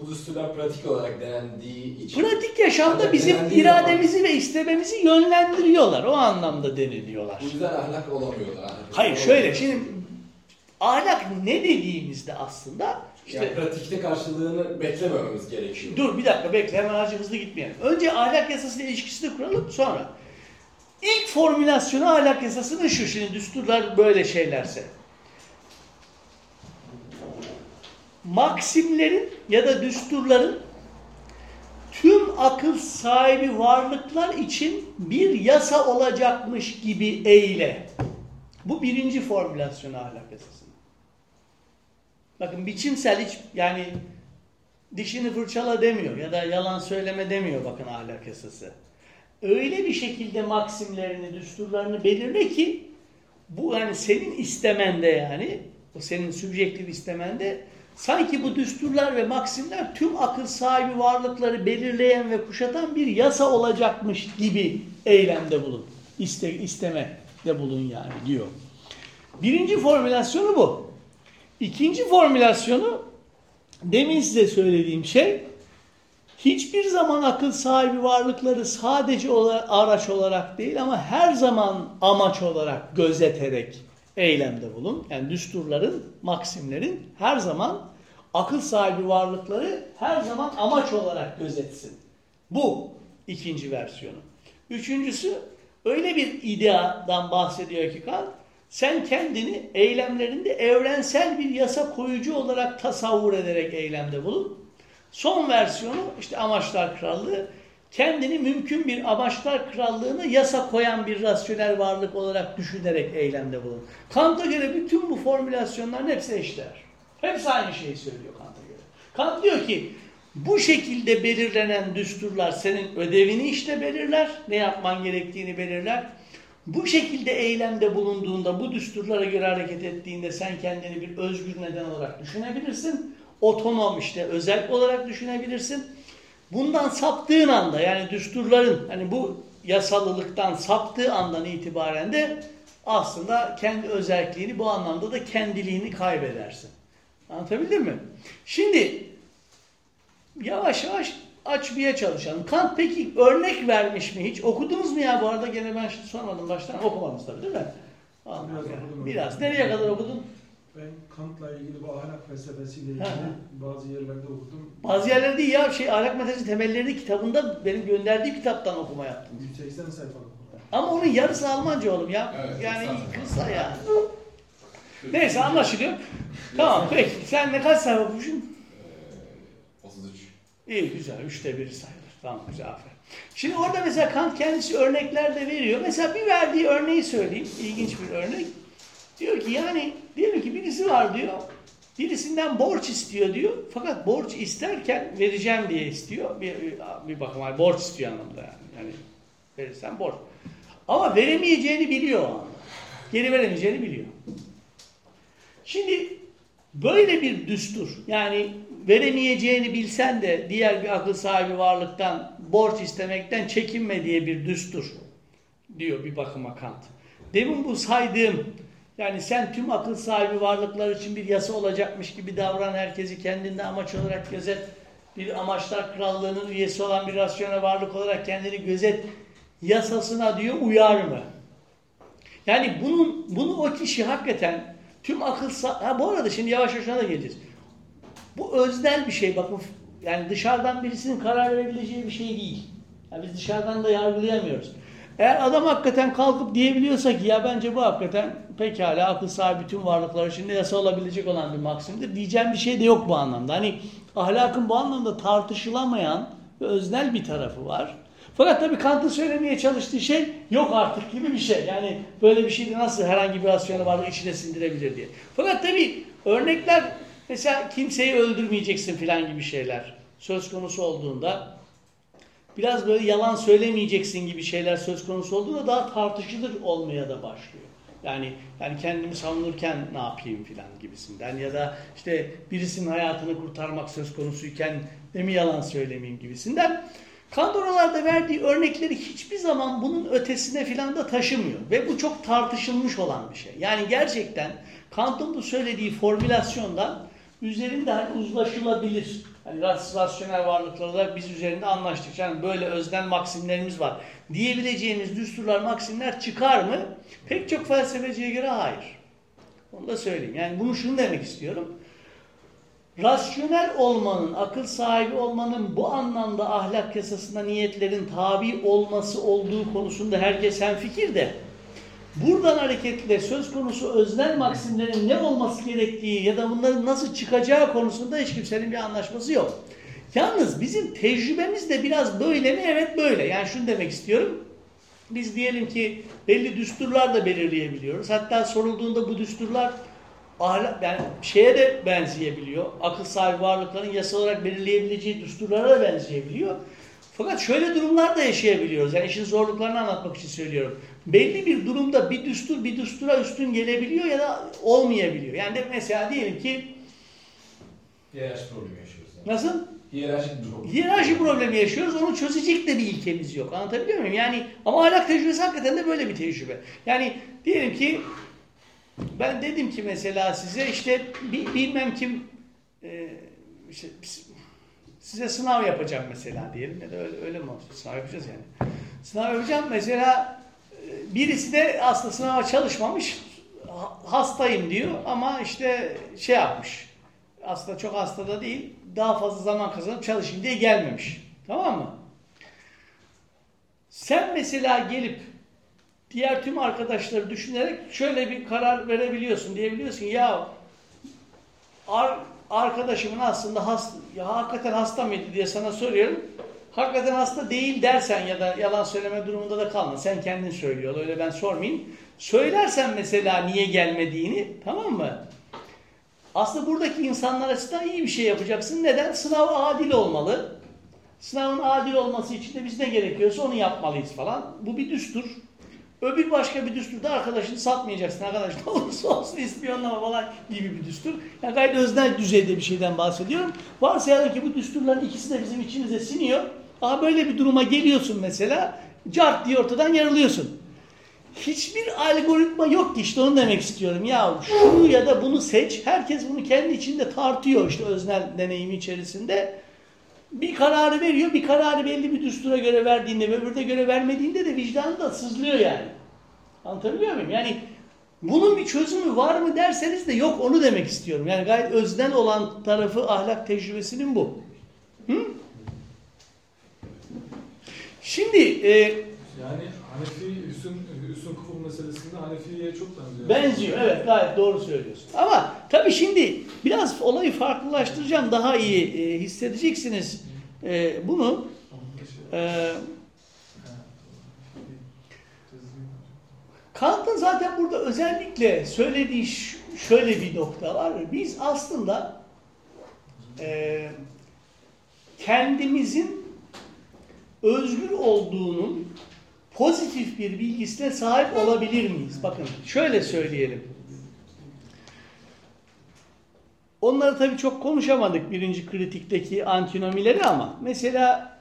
Speaker 5: Bu düsturlar pratik olarak denendiği için
Speaker 1: Pratik yaşamda bizim irademizi ve istememizi yönlendiriyorlar. O anlamda deniliyorlar.
Speaker 5: bu yüzden ahlak olamıyorlar. Ahlak
Speaker 1: Hayır şöyle şimdi ahlak ne dediğimizde aslında işte
Speaker 5: yani pratikte karşılığını beklemememiz gerekiyor.
Speaker 1: dur bir dakika bekle hemen acı hızlı gitmeyelim. Önce ahlak yasasıyla ilişkisini kuralım sonra. İlk formülasyonu ahlak yasasının şu şimdi düsturlar böyle şeylerse. Maksimlerin ya da düsturların tüm akıl sahibi varlıklar için bir yasa olacakmış gibi eyle. Bu birinci formülasyonu ahlak yasasının. Bakın biçimsel hiç yani dişini fırçala demiyor ya da yalan söyleme demiyor bakın ahlak yasası. Öyle bir şekilde maksimlerini, düsturlarını belirle ki bu yani senin istemende yani o senin subjektif istemende sanki bu düsturlar ve maksimler tüm akıl sahibi varlıkları belirleyen ve kuşatan bir yasa olacakmış gibi eylemde bulun. İste, istemede bulun yani diyor. Birinci formülasyonu bu. İkinci formülasyonu demin size söylediğim şey hiçbir zaman akıl sahibi varlıkları sadece olarak, araç olarak değil ama her zaman amaç olarak gözeterek eylemde bulun. Yani düsturların, maksimlerin her zaman akıl sahibi varlıkları her zaman amaç olarak gözetsin. Bu ikinci versiyonu. Üçüncüsü öyle bir ideadan bahsediyor ki Kant, sen kendini eylemlerinde evrensel bir yasa koyucu olarak tasavvur ederek eylemde bulun. Son versiyonu işte amaçlar krallığı. Kendini mümkün bir amaçlar krallığını yasa koyan bir rasyonel varlık olarak düşünerek eylemde bulun. Kant'a göre bütün bu formülasyonların hepsi eşdeğer. Hepsi aynı şeyi söylüyor Kant'a göre. Kant diyor ki bu şekilde belirlenen düsturlar senin ödevini işte belirler, ne yapman gerektiğini belirler. Bu şekilde eylemde bulunduğunda, bu düsturlara göre hareket ettiğinde sen kendini bir özgür neden olarak düşünebilirsin. Otonom işte özel olarak düşünebilirsin. Bundan saptığın anda yani düsturların hani bu yasalılıktan saptığı andan itibaren de aslında kendi özelliğini bu anlamda da kendiliğini kaybedersin. Anlatabildim mi? Şimdi yavaş yavaş açmaya çalışalım. Kant peki örnek vermiş mi hiç? Okudunuz mu ya bu arada gene ben şimdi sormadım baştan. Okumadınız tabii değil mi?
Speaker 3: Biraz.
Speaker 1: Biraz. Nereye kadar okudun?
Speaker 3: Ben Kant'la ilgili bu ahlak felsefesiyle ilgili bazı yerlerde okudum.
Speaker 1: Bazı yerlerde değil ya şey ahlak metodolojisi temelleri kitabında benim gönderdiğim kitaptan okuma yaptım.
Speaker 3: 180 sayfa.
Speaker 1: Ama onun yarısı Almanca oğlum ya.
Speaker 5: Evet,
Speaker 1: yani
Speaker 5: kısa.
Speaker 1: kısa ya. Neyse anlaşılıyor. Tamam peki. Sen ne kaç sayfa okumuşsun?
Speaker 5: Ee, 33.
Speaker 1: İyi güzel. Üçte biri sayılır. Tamam güzel aferin. Şimdi orada mesela Kant kendisi örnekler de veriyor. Mesela bir verdiği örneği söyleyeyim. İlginç bir örnek. Diyor ki yani diyelim ki birisi var diyor. Birisinden borç istiyor diyor. Fakat borç isterken vereceğim diye istiyor. Bir, bir, bakıma borç istiyor anlamda yani. Yani verirsen borç. Ama veremeyeceğini biliyor. Geri veremeyeceğini biliyor. Şimdi böyle bir düstur yani veremeyeceğini bilsen de diğer bir akıl sahibi varlıktan borç istemekten çekinme diye bir düstur diyor bir bakıma Kant. Demin bu saydığım yani sen tüm akıl sahibi varlıklar için bir yasa olacakmış gibi davran herkesi kendinde amaç olarak gözet bir amaçlar krallığının üyesi olan bir rasyonel varlık olarak kendini gözet yasasına diyor uyar mı? Yani bunun bunu o kişi hakikaten tüm akıl ha bu arada şimdi yavaş yavaş da geleceğiz. Bu öznel bir şey bakın yani dışarıdan birisinin karar verebileceği bir şey değil. Yani biz dışarıdan da yargılayamıyoruz. Eğer adam hakikaten kalkıp diyebiliyorsa ki ya bence bu hakikaten pekala akıl sahibi tüm varlıklar için yasa olabilecek olan bir maksimdir. Diyeceğim bir şey de yok bu anlamda. Hani ahlakın bu anlamda tartışılamayan ve öznel bir tarafı var. Fakat tabii Kant'ın söylemeye çalıştığı şey yok artık gibi bir şey. Yani böyle bir şeyde nasıl herhangi bir rasyonel varlık içine sindirebilir diye. Fakat tabii örnekler mesela kimseyi öldürmeyeceksin filan gibi şeyler söz konusu olduğunda biraz böyle yalan söylemeyeceksin gibi şeyler söz konusu olduğunda daha tartışılır olmaya da başlıyor. Yani yani kendimi savunurken ne yapayım filan gibisinden ya da işte birisinin hayatını kurtarmak söz konusuyken de mi yalan söylemeyeyim gibisinden. Kant oralarda verdiği örnekleri hiçbir zaman bunun ötesine filan da taşımıyor. Ve bu çok tartışılmış olan bir şey. Yani gerçekten Kant'ın bu söylediği formülasyondan üzerinde hani uzlaşılabilir. Ras- rasyonel varlıklar olarak biz üzerinde anlaştık. Yani böyle öznel maksimlerimiz var. Diyebileceğimiz düsturlar, maksimler çıkar mı? Pek çok felsefeciye göre hayır. Onu da söyleyeyim. Yani bunu şunu demek istiyorum. Rasyonel olmanın, akıl sahibi olmanın bu anlamda ahlak yasasında niyetlerin tabi olması olduğu konusunda herkes hemfikir de buradan hareketle söz konusu öznel maksimlerin ne olması gerektiği ya da bunların nasıl çıkacağı konusunda hiç kimsenin bir anlaşması yok. Yalnız bizim tecrübemiz de biraz böyle mi? Evet böyle. Yani şunu demek istiyorum. Biz diyelim ki belli düsturlar da belirleyebiliyoruz. Hatta sorulduğunda bu düsturlar ahlak, yani şeye de benzeyebiliyor. Akıl sahibi varlıkların yasa olarak belirleyebileceği düsturlara da benzeyebiliyor. Fakat şöyle durumlar da yaşayabiliyoruz. Yani işin zorluklarını anlatmak için söylüyorum. Belli bir durumda bir düstur bir düstura üstün gelebiliyor ya da olmayabiliyor. Yani de mesela diyelim ki
Speaker 5: Hiyerarşi problemi yaşıyoruz. Yani.
Speaker 1: nasıl?
Speaker 5: Hiyerarşik bir problem.
Speaker 1: Hiyerarşi problemi yaşıyoruz. Onu çözecek de bir ilkemiz yok. Anlatabiliyor muyum? Yani ama ahlak tecrübesi hakikaten de böyle bir tecrübe. Yani diyelim ki ben dedim ki mesela size işte bi- bilmem kim e, işte size sınav yapacağım mesela diyelim ya da öyle, öyle mi olsun? Sınav yapacağız yani. Sınav yapacağım mesela birisi de aslında sınava çalışmamış ha- hastayım diyor ama işte şey yapmış aslında çok hasta da değil daha fazla zaman kazanıp çalışayım diye gelmemiş. Tamam mı? Sen mesela gelip diğer tüm arkadaşları düşünerek şöyle bir karar verebiliyorsun. Diyebiliyorsun ya ar arkadaşımın aslında hasta, ya hakikaten hasta mıydı diye sana soruyorum. Hakikaten hasta değil dersen ya da yalan söyleme durumunda da kalma. Sen kendin söylüyor. Öyle ben sormayayım. Söylersen mesela niye gelmediğini tamam mı? Aslında buradaki insanlar açısından iyi bir şey yapacaksın. Neden? Sınav adil olmalı. Sınavın adil olması için de biz ne gerekiyorsa onu yapmalıyız falan. Bu bir düstur. Öbür başka bir düsturda arkadaşını satmayacaksın. Arkadaş ne olursa olsun ispiyonlama falan gibi bir düstur. Yani gayet öznel düzeyde bir şeyden bahsediyorum. Varsayalım ki bu düsturların ikisi de bizim içimize siniyor. Ama böyle bir duruma geliyorsun mesela. Cart diye ortadan yarılıyorsun. Hiçbir algoritma yok ki işte onu demek istiyorum. Ya şunu ya da bunu seç. Herkes bunu kendi içinde tartıyor işte öznel deneyimi içerisinde. Bir kararı veriyor. Bir kararı belli bir düstura göre verdiğinde ve öbürde göre vermediğinde de vicdanı da sızlıyor yani. Anlatabiliyor muyum? Yani bunun bir çözümü var mı derseniz de yok onu demek istiyorum. Yani gayet öznel olan tarafı ahlak tecrübesinin bu. Hı? Şimdi e,
Speaker 6: Yani Hanefi Hüsn, Hüsn kufur meselesinde Hanefi'ye çok benziyor.
Speaker 1: Benziyor evet gayet doğru söylüyorsun. Ama tabii şimdi biraz olayı farklılaştıracağım daha iyi e, hissedeceksiniz e, bunu. E, Kant'ın zaten burada özellikle söylediği şöyle bir nokta var. Biz aslında e, kendimizin özgür olduğunun pozitif bir bilgisine sahip olabilir miyiz? Bakın şöyle söyleyelim. onları tabii çok konuşamadık birinci kritikteki antinomileri ama mesela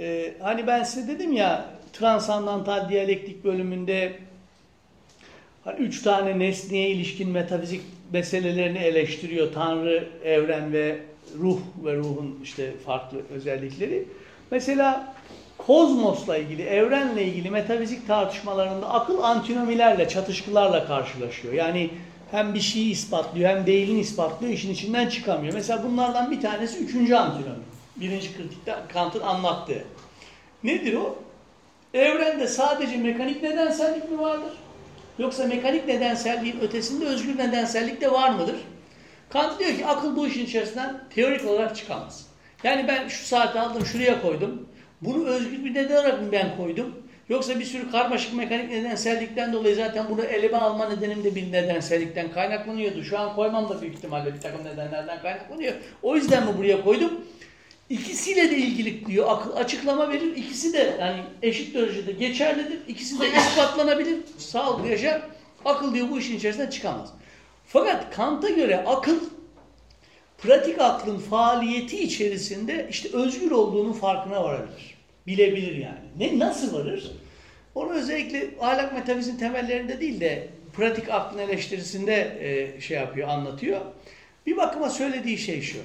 Speaker 1: e, hani ben size dedim ya transandantal diyalektik bölümünde hani üç tane nesneye ilişkin metafizik meselelerini eleştiriyor. Tanrı, evren ve ruh ve ruhun işte farklı özellikleri. Mesela kozmosla ilgili, evrenle ilgili metafizik tartışmalarında akıl antinomilerle, çatışkılarla karşılaşıyor. Yani hem bir şeyi ispatlıyor hem değilini ispatlıyor, işin içinden çıkamıyor. Mesela bunlardan bir tanesi üçüncü antinomi. Birinci kritikte Kant'ın anlattığı. Nedir o? Evrende sadece mekanik nedensellik mi vardır? Yoksa mekanik nedenselliğin ötesinde özgür nedensellik de var mıdır? Kant diyor ki akıl bu işin içerisinden teorik olarak çıkamaz. Yani ben şu saati aldım şuraya koydum. Bunu özgür bir neden olarak mı ben koydum? Yoksa bir sürü karmaşık mekanik nedensellikten dolayı zaten bunu elime alma nedenim de bir nedensellikten kaynaklanıyordu. Şu an koymam da büyük ihtimalle bir takım nedenlerden kaynaklanıyor. O yüzden mi buraya koydum? İkisiyle de ilgili diyor akıl açıklama verir. İkisi de yani eşit derecede geçerlidir. İkisi de ispatlanabilir. Sağlıklı yaşam. Akıl diyor bu işin içerisinden çıkamaz. Fakat Kant'a göre akıl pratik aklın faaliyeti içerisinde işte özgür olduğunun farkına varabilir. Bilebilir yani. Ne nasıl varır? Onu özellikle ahlak metafizin temellerinde değil de pratik aklın eleştirisinde e, şey yapıyor, anlatıyor. Bir bakıma söylediği şey şu.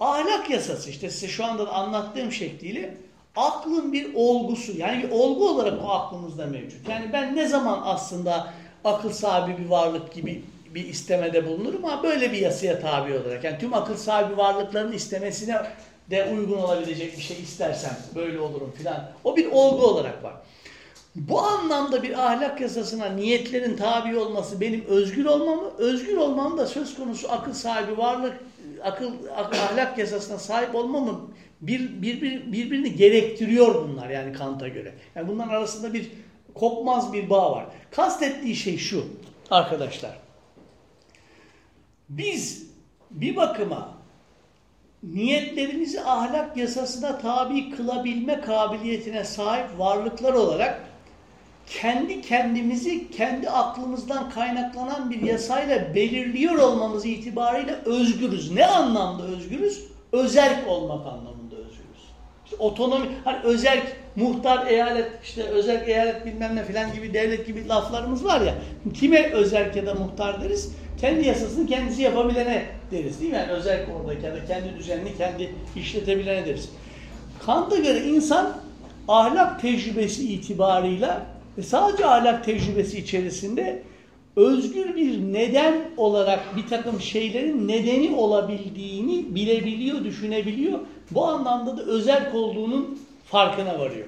Speaker 1: Ahlak yasası işte size şu anda da anlattığım şekliyle aklın bir olgusu yani bir olgu olarak o aklımızda mevcut. Yani ben ne zaman aslında akıl sahibi bir varlık gibi bir istemede bulunurum ama böyle bir yasaya tabi olarak. Yani tüm akıl sahibi varlıkların istemesine de uygun olabilecek bir şey istersem böyle olurum filan. O bir olgu olarak var. Bu anlamda bir ahlak yasasına niyetlerin tabi olması benim özgür olmamı, özgür olmam da söz konusu akıl sahibi varlık, akıl, ahlak yasasına sahip olmamı bir, bir, bir, birbirini gerektiriyor bunlar yani Kant'a göre. Yani bunların arasında bir kopmaz bir bağ var. Kastettiği şey şu arkadaşlar. Biz bir bakıma niyetlerimizi ahlak yasasına tabi kılabilme kabiliyetine sahip varlıklar olarak kendi kendimizi kendi aklımızdan kaynaklanan bir yasayla belirliyor olmamız itibariyle özgürüz. Ne anlamda özgürüz? Özerk olmak anlamında. Otonomi, hani özerk, muhtar, eyalet, işte özerk, eyalet bilmem ne filan gibi devlet gibi laflarımız var ya. Kime özerk ya da muhtar deriz? Kendi yasasını kendisi yapabilene deriz değil mi? Yani özerk oradaki ya da kendi düzenini kendi işletebilene deriz. Kant'a göre insan ahlak tecrübesi itibarıyla ve sadece ahlak tecrübesi içerisinde özgür bir neden olarak bir takım şeylerin nedeni olabildiğini bilebiliyor, düşünebiliyor. Bu anlamda da özerk olduğunun farkına varıyor.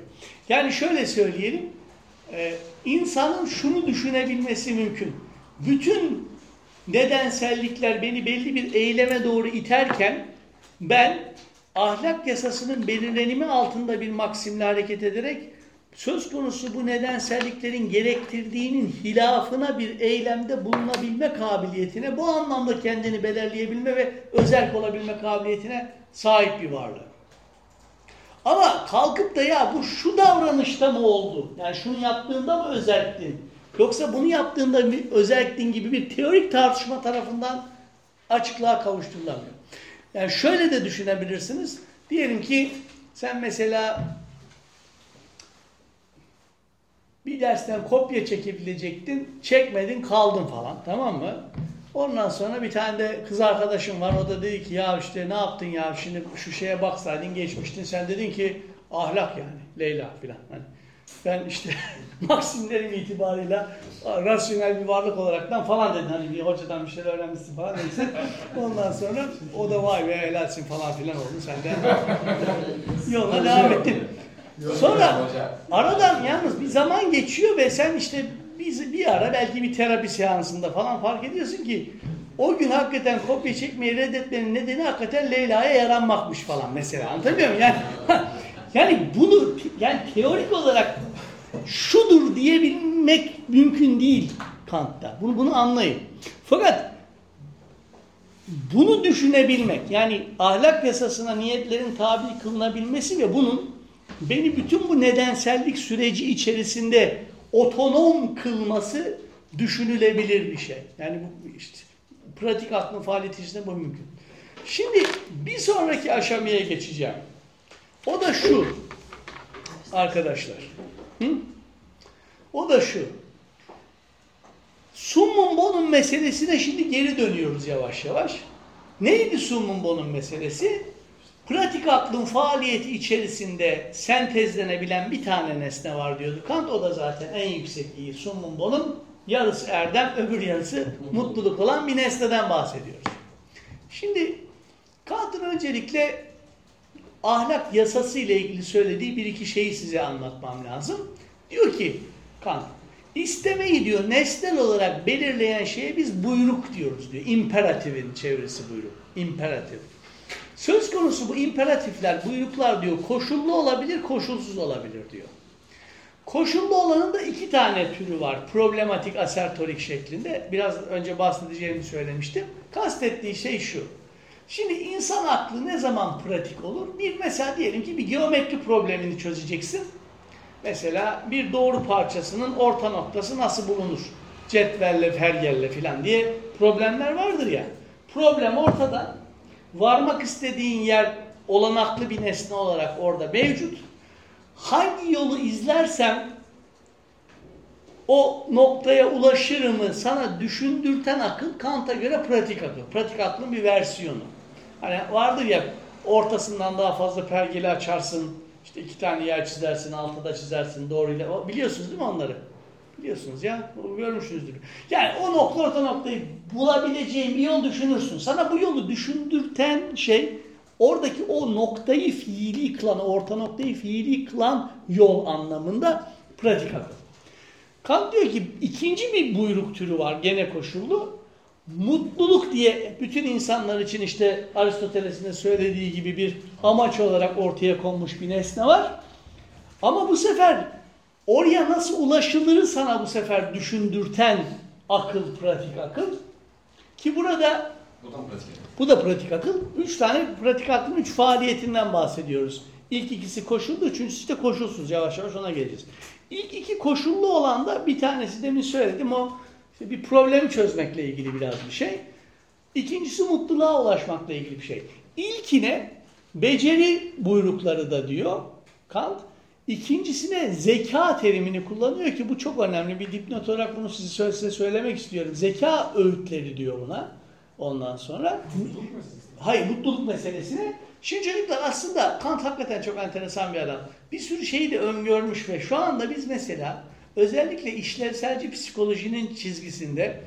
Speaker 1: Yani şöyle söyleyelim, e, insanın şunu düşünebilmesi mümkün. Bütün nedensellikler beni belli bir eyleme doğru iterken ben ahlak yasasının belirlenimi altında bir maksimle hareket ederek söz konusu bu nedenselliklerin gerektirdiğinin hilafına bir eylemde bulunabilme kabiliyetine, bu anlamda kendini belirleyebilme ve özerk olabilme kabiliyetine sahip bir varlık. Ama kalkıp da ya bu şu davranışta mı oldu? Yani şunu yaptığında mı özerktin? Yoksa bunu yaptığında bir özerktin gibi bir teorik tartışma tarafından açıklığa kavuşturulamıyor. Yani şöyle de düşünebilirsiniz. Diyelim ki sen mesela bir dersten kopya çekebilecektin, çekmedin kaldın falan tamam mı? Ondan sonra bir tane de kız arkadaşım var o da dedi ki ya işte ne yaptın ya şimdi şu şeye baksaydın geçmiştin sen dedin ki ahlak yani Leyla filan. Hani ben işte maksimlerim itibarıyla rasyonel bir varlık olaraktan falan dedin hani bir hocadan bir şeyler öğrenmişsin falan neyse. Ondan sonra o da vay be helalsin falan filan oldu sen de yoluna devam ettin. Sonra aradan yalnız bir zaman geçiyor ve sen işte bir, bir ara belki bir terapi seansında falan fark ediyorsun ki o gün hakikaten kopya çekmeyi reddetmenin nedeni hakikaten Leyla'ya yaranmakmış falan mesela anlatabiliyor muyum? Yani, yani bunu yani teorik olarak şudur diyebilmek mümkün değil Kant'ta. Bunu, bunu anlayın. Fakat bunu düşünebilmek yani ahlak yasasına niyetlerin tabi kılınabilmesi ve bunun beni bütün bu nedensellik süreci içerisinde otonom kılması düşünülebilir bir şey. Yani bu işte pratik aklın faaliyeti içinde bu mümkün. Şimdi bir sonraki aşamaya geçeceğim. O da şu arkadaşlar. Hı? O da şu. Summum bonum meselesine şimdi geri dönüyoruz yavaş yavaş. Neydi summum bonum meselesi? Pratik aklın faaliyeti içerisinde sentezlenebilen bir tane nesne var diyordu Kant. O da zaten en yüksekliği summum bonum. Yarısı erdem, öbür yarısı mutluluk olan bir nesneden bahsediyoruz. Şimdi Kant'ın öncelikle ahlak yasası ile ilgili söylediği bir iki şeyi size anlatmam lazım. Diyor ki Kant, istemeyi diyor nesnel olarak belirleyen şeye biz buyruk diyoruz diyor. İmperatifin çevresi buyruk. İmperatif. Söz konusu bu imperatifler, buyruklar diyor koşullu olabilir, koşulsuz olabilir diyor. Koşullu olanın da iki tane türü var. Problematik asertorik şeklinde. Biraz önce bahsedeceğimi söylemiştim. Kastettiği şey şu. Şimdi insan aklı ne zaman pratik olur? Bir mesela diyelim ki bir geometri problemini çözeceksin. Mesela bir doğru parçasının orta noktası nasıl bulunur? Cetvelle, pergelle filan diye problemler vardır ya. Problem ortada. Varmak istediğin yer olanaklı bir nesne olarak orada mevcut. Hangi yolu izlersem o noktaya ulaşırımı sana düşündürten akıl Kant'a göre pratik akıl. Pratik aklın bir versiyonu. Hani vardır ya ortasından daha fazla pergeli açarsın, işte iki tane yer çizersin, altıda çizersin doğruyla. Biliyorsunuz değil mi onları? Biliyorsunuz ya, görmüşsünüzdür. Yani o nokta orta noktayı bulabileceğin bir yol düşünürsün. Sana bu yolu düşündürten şey oradaki o noktayı fiili kılan, orta noktayı fiili kılan yol anlamında pratik akıl. Kant diyor ki ikinci bir buyruk türü var gene koşullu. Mutluluk diye bütün insanlar için işte Aristoteles'in de söylediği gibi bir amaç olarak ortaya konmuş bir nesne var. Ama bu sefer oraya nasıl ulaşılırı sana bu sefer düşündürten akıl, pratik akıl. Ki burada
Speaker 5: Bu da pratik
Speaker 1: bu da pratik akıl. Üç tane pratik aklın üç faaliyetinden bahsediyoruz. İlk ikisi koşullu, üçüncüsü de koşulsuz. Yavaş yavaş ona geleceğiz. İlk iki koşullu olan da bir tanesi demin söyledim o işte bir problemi çözmekle ilgili biraz bir şey. İkincisi mutluluğa ulaşmakla ilgili bir şey. İlkine beceri buyrukları da diyor Kant. İkincisine zeka terimini kullanıyor ki bu çok önemli. Bir dipnot olarak bunu size, size söylemek istiyorum. Zeka öğütleri diyor buna. Ondan sonra hayır mutluluk meselesine. Şimdi çocuklar aslında Kant hakikaten çok enteresan bir adam. Bir sürü şeyi de öngörmüş ve şu anda biz mesela özellikle işlevselci psikolojinin çizgisinde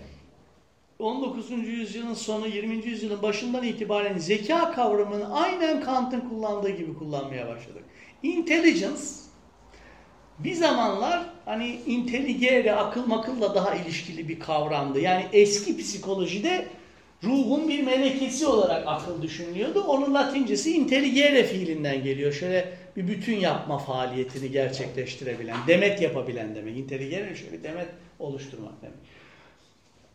Speaker 1: 19. yüzyılın sonu 20. yüzyılın başından itibaren zeka kavramını aynen Kant'ın kullandığı gibi kullanmaya başladık. Intelligence bir zamanlar hani intelligere, akıl makılla daha ilişkili bir kavramdı. Yani eski psikolojide ruhun bir melekesi olarak akıl düşünülüyordu. Onun latincesi intelligere fiilinden geliyor. Şöyle bir bütün yapma faaliyetini gerçekleştirebilen, demet yapabilen demek. Intelligere şöyle bir demet oluşturmak demek.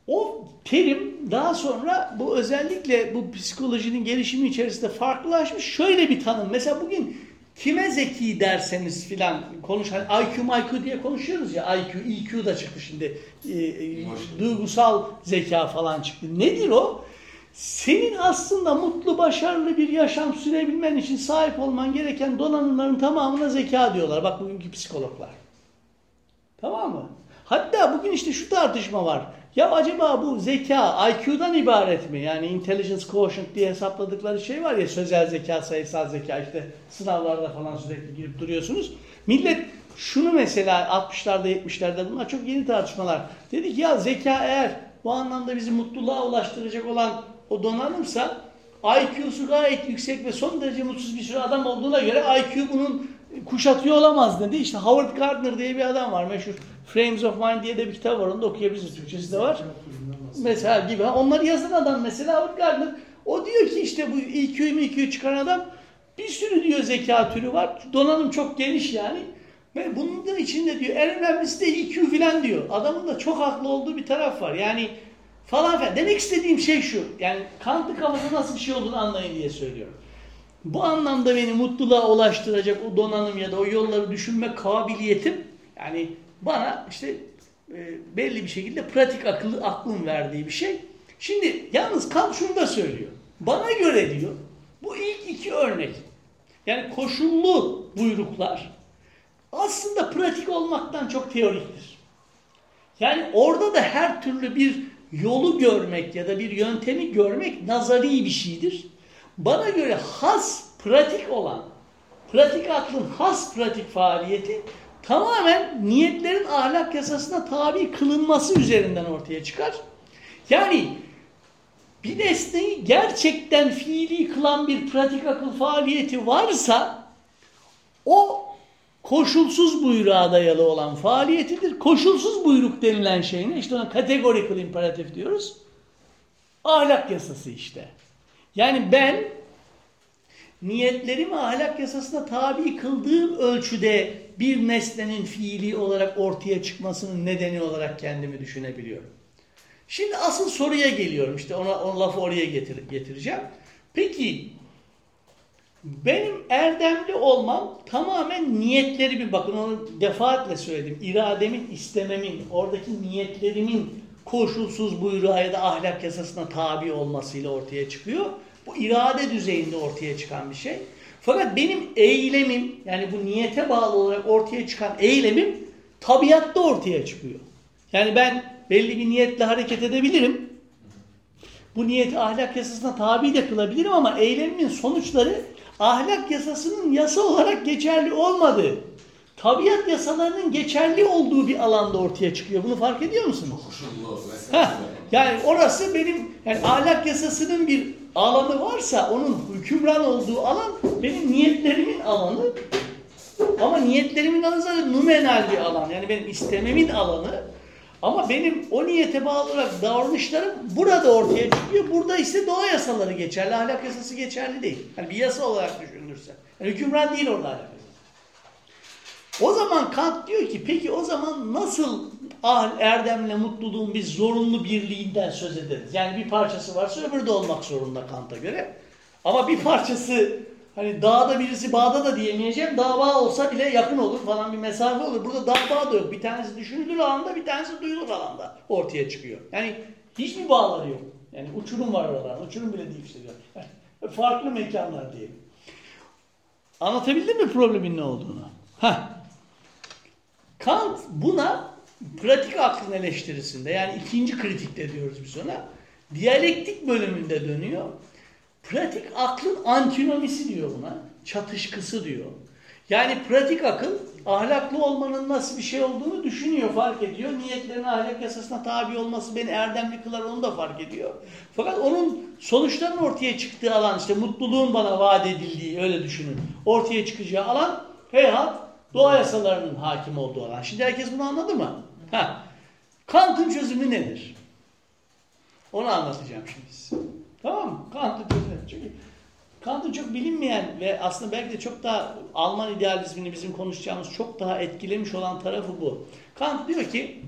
Speaker 1: O terim daha sonra bu özellikle bu psikolojinin gelişimi içerisinde farklılaşmış. Şöyle bir tanım. Mesela bugün kime zeki derseniz filan konuş hani IQ IQ diye konuşuyoruz ya IQ, EQ da çıktı şimdi. E, e, duygusal zeka falan çıktı. Nedir o? Senin aslında mutlu, başarılı bir yaşam sürebilmen için sahip olman gereken donanımların tamamına zeka diyorlar. Bak bugünkü psikologlar. Tamam mı? Hatta bugün işte şu tartışma var. Ya acaba bu zeka IQ'dan ibaret mi? Yani intelligence quotient diye hesapladıkları şey var ya sözel zeka, sayısal zeka işte sınavlarda falan sürekli girip duruyorsunuz. Millet şunu mesela 60'larda 70'lerde bunlar çok yeni tartışmalar. Dedi ki ya zeka eğer bu anlamda bizi mutluluğa ulaştıracak olan o donanımsa IQ'su gayet yüksek ve son derece mutsuz bir sürü adam olduğuna göre IQ bunun kuşatıyor olamaz dedi. İşte Howard Gardner diye bir adam var meşhur. Frames of Mind diye de bir kitap var. Onu da okuyabilirsiniz. Türkçesi de var. Mesela gibi. Onları yazan adam mesela Howard Gardner. O diyor ki işte bu EQ, MQ çıkaran adam bir sürü diyor zeka türü var. Donanım çok geniş yani. Ve bunun da içinde diyor en önemlisi de EQ filan diyor. Adamın da çok haklı olduğu bir taraf var. Yani falan filan. Demek istediğim şey şu. Yani Kant'ı kafada nasıl bir şey olduğunu anlayın diye söylüyorum. Bu anlamda beni mutluluğa ulaştıracak o donanım ya da o yolları düşünme kabiliyetim yani bana işte e, belli bir şekilde pratik akıllı aklın verdiği bir şey. Şimdi yalnız Kant şunu da söylüyor. Bana göre diyor bu ilk iki örnek yani koşullu buyruklar aslında pratik olmaktan çok teoriktir. Yani orada da her türlü bir yolu görmek ya da bir yöntemi görmek nazari bir şeydir. Bana göre has pratik olan, pratik aklın has pratik faaliyeti tamamen niyetlerin ahlak yasasına tabi kılınması üzerinden ortaya çıkar. Yani bir nesneyi gerçekten fiili kılan bir pratik akıl faaliyeti varsa o koşulsuz buyruğa dayalı olan faaliyetidir. Koşulsuz buyruk denilen şey ne? İşte ona categorical imperatif diyoruz. Ahlak yasası işte. Yani ben niyetlerimi ahlak yasasına tabi kıldığım ölçüde bir nesnenin fiili olarak ortaya çıkmasının nedeni olarak kendimi düşünebiliyorum. Şimdi asıl soruya geliyorum. İşte ona, o lafı oraya getir, getireceğim. Peki benim erdemli olmam tamamen niyetlerimi bakın onu defaatle söyledim. İrademin, istememin, oradaki niyetlerimin koşulsuz buyruğa ya da ahlak yasasına tabi olmasıyla ortaya çıkıyor. Bu irade düzeyinde ortaya çıkan bir şey. Fakat benim eylemim yani bu niyete bağlı olarak ortaya çıkan eylemim tabiatta ortaya çıkıyor. Yani ben belli bir niyetle hareket edebilirim. Bu niyeti ahlak yasasına tabi de kılabilirim ama eylemimin sonuçları ahlak yasasının yasa olarak geçerli olmadığı, tabiat yasalarının geçerli olduğu bir alanda ortaya çıkıyor. Bunu fark ediyor musunuz? Heh, yani orası benim yani ahlak yasasının bir alanı varsa onun hükümran olduğu alan benim niyetlerimin alanı. Ama niyetlerimin alanı zaten numenal bir alan. Yani benim istememin alanı. Ama benim o niyete bağlı olarak davranışlarım burada ortaya çıkıyor. Burada ise doğa yasaları geçerli. Ahlak yasası geçerli değil. Yani bir yasa olarak düşünülürse. Yani hükümran değil orada ahlak yasası. O zaman Kant diyor ki peki o zaman nasıl ah, erdemle mutluluğun bir zorunlu birliğinden söz ederiz? Yani bir parçası varsa öbürü de olmak zorunda Kant'a göre. Ama bir parçası hani dağda birisi bağda da diyemeyeceğim. Dağ bağ olsa bile yakın olur falan bir mesafe olur. Burada dağ bağ da yok. Bir tanesi düşünülür alanda bir tanesi duyulur alanda ortaya çıkıyor. Yani hiçbir bağları yok. Yani uçurum var oralarda. Uçurum bile değil işte. Farklı mekanlar diyelim. Anlatabildim mi problemin ne olduğunu? Heh. Kant buna pratik aklın eleştirisinde yani ikinci kritikte diyoruz biz ona diyalektik bölümünde dönüyor. Pratik aklın antinomisi diyor buna. Çatışkısı diyor. Yani pratik akıl ahlaklı olmanın nasıl bir şey olduğunu düşünüyor, fark ediyor. Niyetlerin ahlak yasasına tabi olması beni erdemli kılar onu da fark ediyor. Fakat onun sonuçların ortaya çıktığı alan işte mutluluğun bana vaat edildiği öyle düşünün. Ortaya çıkacağı alan heyhat doğa yasalarının hakim olduğu alan. Şimdi herkes bunu anladı mı? Ha. Kant'ın çözümü nedir? Onu anlatacağım şimdi size. Tamam mı? Kant'ın çözümü. Çünkü Kant'ın çok bilinmeyen ve aslında belki de çok daha Alman idealizmini bizim konuşacağımız çok daha etkilemiş olan tarafı bu. Kant diyor ki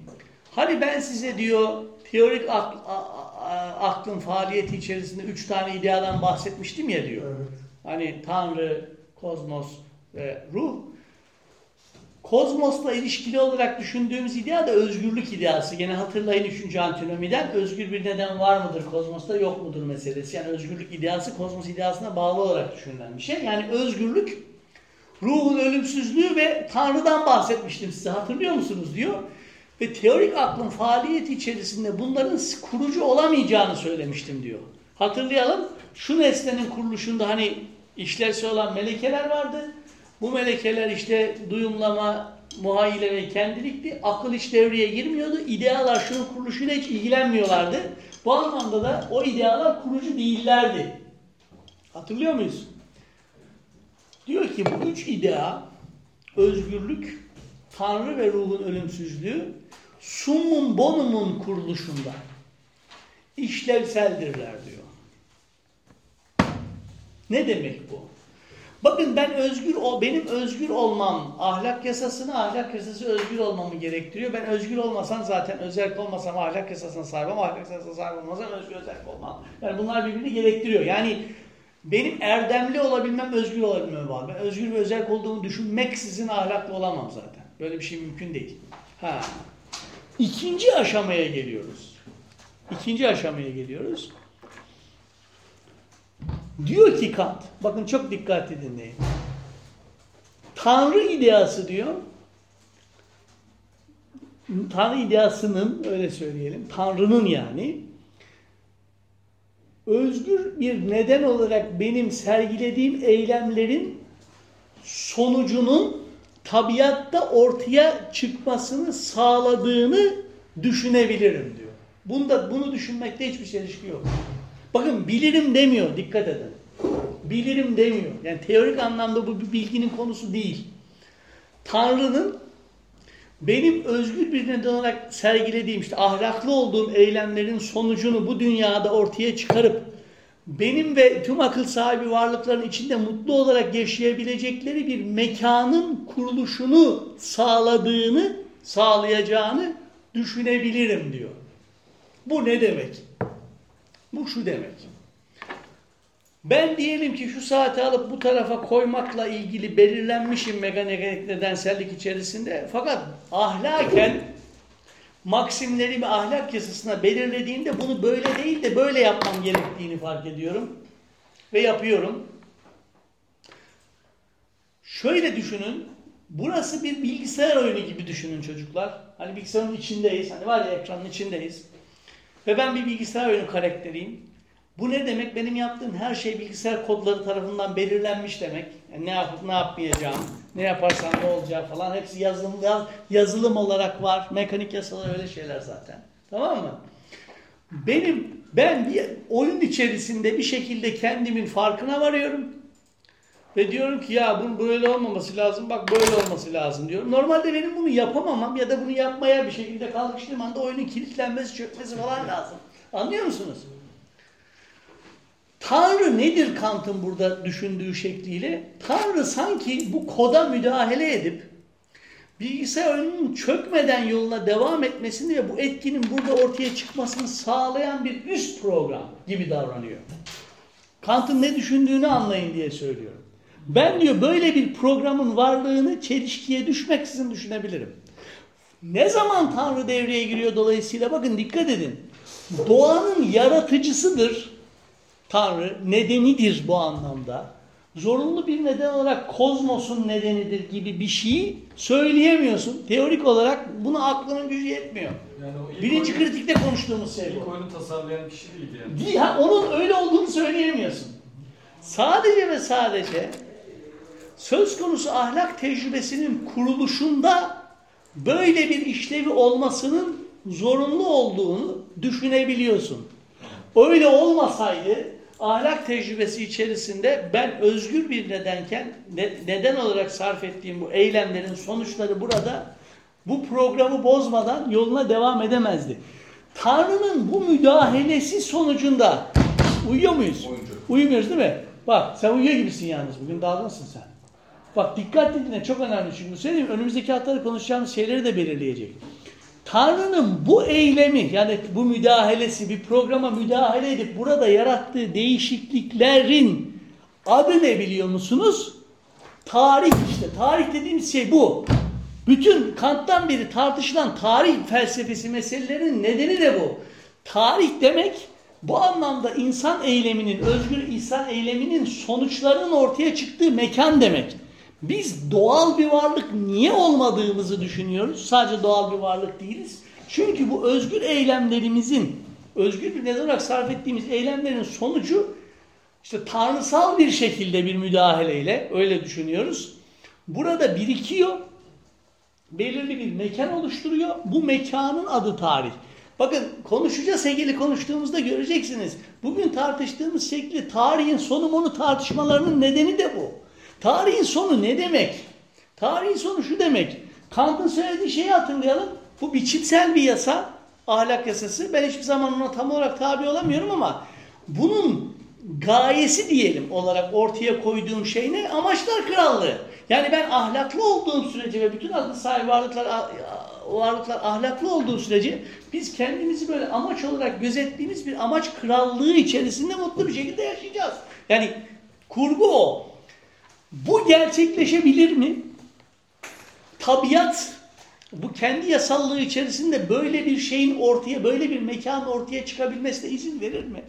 Speaker 1: hani ben size diyor teorik ak, a, a, aklın faaliyeti içerisinde üç tane ideadan bahsetmiştim ya diyor.
Speaker 3: Evet.
Speaker 1: Hani Tanrı, kozmos ve ruh. Kozmosla ilişkili olarak düşündüğümüz idea da özgürlük ideası. Gene hatırlayın 3. antinomiden özgür bir neden var mıdır kozmosta yok mudur meselesi. Yani özgürlük ideası kozmos ideasına bağlı olarak düşünülen bir şey. Yani özgürlük ruhun ölümsüzlüğü ve Tanrı'dan bahsetmiştim size hatırlıyor musunuz diyor. Ve teorik aklın faaliyeti içerisinde bunların kurucu olamayacağını söylemiştim diyor. Hatırlayalım şu nesnenin kuruluşunda hani işlevsel olan melekeler vardı. Bu melekeler işte duyumlama, muhayyile ve kendilikti. Akıl hiç devreye girmiyordu. İdealar şunun kuruluşuyla hiç ilgilenmiyorlardı. Bu anlamda da o idealar kurucu değillerdi. Hatırlıyor muyuz? Diyor ki bu üç idea, özgürlük, Tanrı ve ruhun ölümsüzlüğü, summum bonumun kuruluşunda işlevseldirler diyor. Ne demek bu? Bakın ben özgür o benim özgür olmam ahlak yasasını ahlak yasası özgür olmamı gerektiriyor. Ben özgür olmasam zaten özellik olmasam ahlak yasasına sahibim, ahlak yasasına sahip olmasam özgür özellik olmam. Yani bunlar birbirini gerektiriyor. Yani benim erdemli olabilmem özgür olabilmem var. Ben özgür ve özellik olduğumu düşünmeksizin ahlaklı olamam zaten. Böyle bir şey mümkün değil. Ha. İkinci aşamaya geliyoruz. İkinci aşamaya geliyoruz. Diyor ki Kant, bakın çok dikkatli dinleyin. Tanrı ideası diyor, Tanrı ideasının öyle söyleyelim, Tanrı'nın yani özgür bir neden olarak benim sergilediğim eylemlerin sonucunun tabiatta ortaya çıkmasını sağladığını düşünebilirim diyor. Bunda bunu düşünmekte hiçbir çelişki yok. Bakın bilirim demiyor, dikkat edin. Bilirim demiyor. Yani teorik anlamda bu bir bilginin konusu değil. Tanrı'nın benim özgür bir neden olarak sergilediğim işte ahlaklı olduğum eylemlerin sonucunu bu dünyada ortaya çıkarıp benim ve tüm akıl sahibi varlıkların içinde mutlu olarak yaşayabilecekleri bir mekanın kuruluşunu sağladığını, sağlayacağını düşünebilirim diyor. Bu ne demek? Bu şu demek. Ben diyelim ki şu saati alıp bu tarafa koymakla ilgili belirlenmişim mekanik nedensellik içerisinde. Fakat ahlaken maksimlerimi ahlak yasasına belirlediğimde bunu böyle değil de böyle yapmam gerektiğini fark ediyorum. Ve yapıyorum. Şöyle düşünün. Burası bir bilgisayar oyunu gibi düşünün çocuklar. Hani bilgisayarın içindeyiz. Hani var ya ekranın içindeyiz. Ve ben bir bilgisayar oyunu karakteriyim. Bu ne demek? Benim yaptığım her şey bilgisayar kodları tarafından belirlenmiş demek. Yani ne yapıp ne yapmayacağım, ne yaparsam ne olacak falan hepsi yazılım, yaz, yazılım olarak var. Mekanik yasalar öyle şeyler zaten. Tamam mı? Benim ben bir oyun içerisinde bir şekilde kendimin farkına varıyorum. Ve diyorum ki ya bunun böyle olmaması lazım, bak böyle olması lazım diyorum. Normalde benim bunu yapamamam ya da bunu yapmaya bir şekilde kalkıştığım anda oyunun kilitlenmesi, çökmesi falan lazım. Anlıyor musunuz? Tanrı nedir Kant'ın burada düşündüğü şekliyle? Tanrı sanki bu koda müdahale edip bilgisayar çökmeden yoluna devam etmesini ve bu etkinin burada ortaya çıkmasını sağlayan bir üst program gibi davranıyor. Kant'ın ne düşündüğünü anlayın diye söylüyorum. Ben diyor böyle bir programın varlığını çelişkiye düşmeksizin düşünebilirim. Ne zaman Tanrı devreye giriyor dolayısıyla bakın dikkat edin. Doğanın yaratıcısıdır. Tanrı nedenidir bu anlamda. Zorunlu bir neden olarak kozmosun nedenidir gibi bir şeyi söyleyemiyorsun. Teorik olarak buna aklının gücü yetmiyor.
Speaker 6: Yani o ilk
Speaker 1: Birinci
Speaker 6: oyunu,
Speaker 1: kritikte konuştuğumuz şey
Speaker 6: ilk
Speaker 1: bu.
Speaker 6: oyunu tasarlayan kişi değildi yani.
Speaker 1: Değil, ha, onun öyle olduğunu söyleyemiyorsun. Sadece ve sadece söz konusu ahlak tecrübesinin kuruluşunda böyle bir işlevi olmasının zorunlu olduğunu düşünebiliyorsun. Öyle olmasaydı ahlak tecrübesi içerisinde ben özgür bir nedenken ne- neden olarak sarf ettiğim bu eylemlerin sonuçları burada bu programı bozmadan yoluna devam edemezdi. Tanrı'nın bu müdahalesi sonucunda uyuyor muyuz?
Speaker 5: Oyuncu.
Speaker 1: Uyumuyoruz değil mi? Bak sen uyuyor gibisin yalnız. Bugün dalgınsın sen. Bak dikkatli dinle çok önemli çünkü söyleyeyim önümüzdeki haftaları konuşacağımız şeyleri de belirleyecek. Tanrı'nın bu eylemi yani bu müdahalesi bir programa müdahale edip burada yarattığı değişikliklerin adı ne biliyor musunuz? Tarih işte. Tarih dediğimiz şey bu. Bütün Kant'tan beri tartışılan tarih felsefesi meselelerinin nedeni de bu. Tarih demek bu anlamda insan eyleminin, özgür insan eyleminin sonuçlarının ortaya çıktığı mekan demek. Biz doğal bir varlık niye olmadığımızı düşünüyoruz. Sadece doğal bir varlık değiliz. Çünkü bu özgür eylemlerimizin, özgür bir neden olarak sarf ettiğimiz eylemlerin sonucu işte tanrısal bir şekilde bir müdahaleyle öyle düşünüyoruz. Burada birikiyor, belirli bir mekan oluşturuyor. Bu mekanın adı tarih. Bakın konuşacağız Hegel'i konuştuğumuzda göreceksiniz. Bugün tartıştığımız şekli tarihin sonu monu tartışmalarının nedeni de bu. Tarihin sonu ne demek? Tarihin sonu şu demek. Kant'ın söylediği şeyi hatırlayalım. Bu biçimsel bir yasa, ahlak yasası. Ben hiçbir zaman ona tam olarak tabi olamıyorum ama bunun gayesi diyelim olarak ortaya koyduğum şey ne? Amaçlar krallığı. Yani ben ahlaklı olduğum sürece ve bütün akıl sahibi varlıklar, varlıklar ahlaklı olduğu sürece biz kendimizi böyle amaç olarak gözettiğimiz bir amaç krallığı içerisinde mutlu bir şekilde yaşayacağız. Yani kurgu o. Bu gerçekleşebilir mi? Tabiat bu kendi yasallığı içerisinde böyle bir şeyin ortaya, böyle bir mekanın ortaya çıkabilmesine izin verir mi?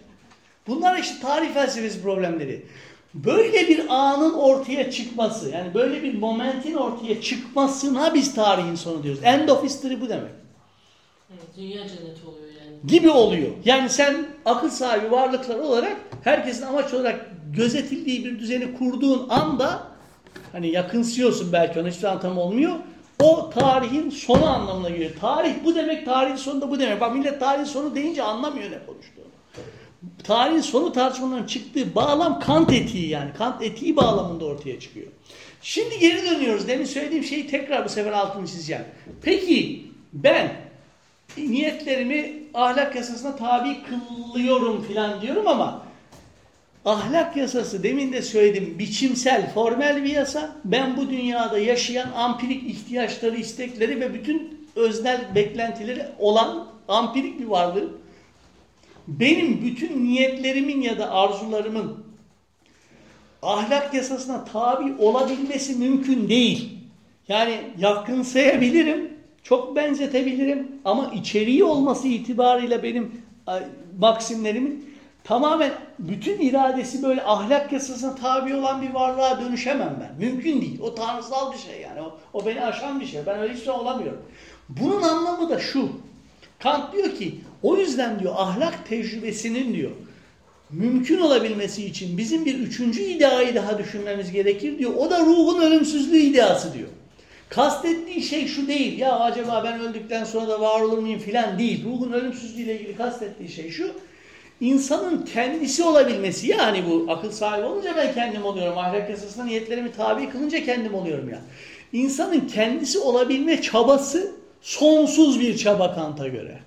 Speaker 1: Bunlar işte tarih felsefesi problemleri. Böyle bir anın ortaya çıkması, yani böyle bir momentin ortaya çıkmasına biz tarihin sonu diyoruz. End of history bu demek.
Speaker 4: Evet, dünya cenneti oluyor.
Speaker 1: Gibi oluyor. Yani sen akıl sahibi varlıklar olarak herkesin amaç olarak gözetildiği bir düzeni kurduğun anda hani yakınsıyorsun belki ona hiçbir anlamı olmuyor. O tarihin sonu anlamına geliyor. Tarih bu demek, tarihin sonu da bu demek. Bak millet tarihin sonu deyince anlamıyor ne konuştuğunu. Tarihin sonu tartışmaların çıktığı bağlam Kant etiği yani. Kant etiği bağlamında ortaya çıkıyor. Şimdi geri dönüyoruz. Demin söylediğim şeyi tekrar bu sefer altını çizeceğim. Peki ben niyetlerimi ahlak yasasına tabi kılıyorum filan diyorum ama ahlak yasası demin de söyledim biçimsel, formel bir yasa. Ben bu dünyada yaşayan ampirik ihtiyaçları, istekleri ve bütün öznel beklentileri olan ampirik bir varlığım. Benim bütün niyetlerimin ya da arzularımın ahlak yasasına tabi olabilmesi mümkün değil. Yani yakınsayabilirim, çok benzetebilirim ama içeriği olması itibariyle benim maksimlerimin tamamen bütün iradesi böyle ahlak yasasına tabi olan bir varlığa dönüşemem ben. Mümkün değil. O tanrısal bir şey yani. O, o beni aşan bir şey. Ben öyle hiçbir şey olamıyorum. Bunun anlamı da şu. Kant diyor ki o yüzden diyor ahlak tecrübesinin diyor mümkün olabilmesi için bizim bir üçüncü ideayı daha düşünmemiz gerekir diyor. O da ruhun ölümsüzlüğü ideası diyor. Kastettiği şey şu değil. Ya acaba ben öldükten sonra da var olur muyum filan değil. Ruhun ölümsüzlüğüyle ilgili kastettiği şey şu. İnsanın kendisi olabilmesi. Yani bu akıl sahibi olunca ben kendim oluyorum. Ahlak yasasına niyetlerimi tabi kılınca kendim oluyorum ya. İnsanın kendisi olabilme çabası sonsuz bir çaba Kant'a göre.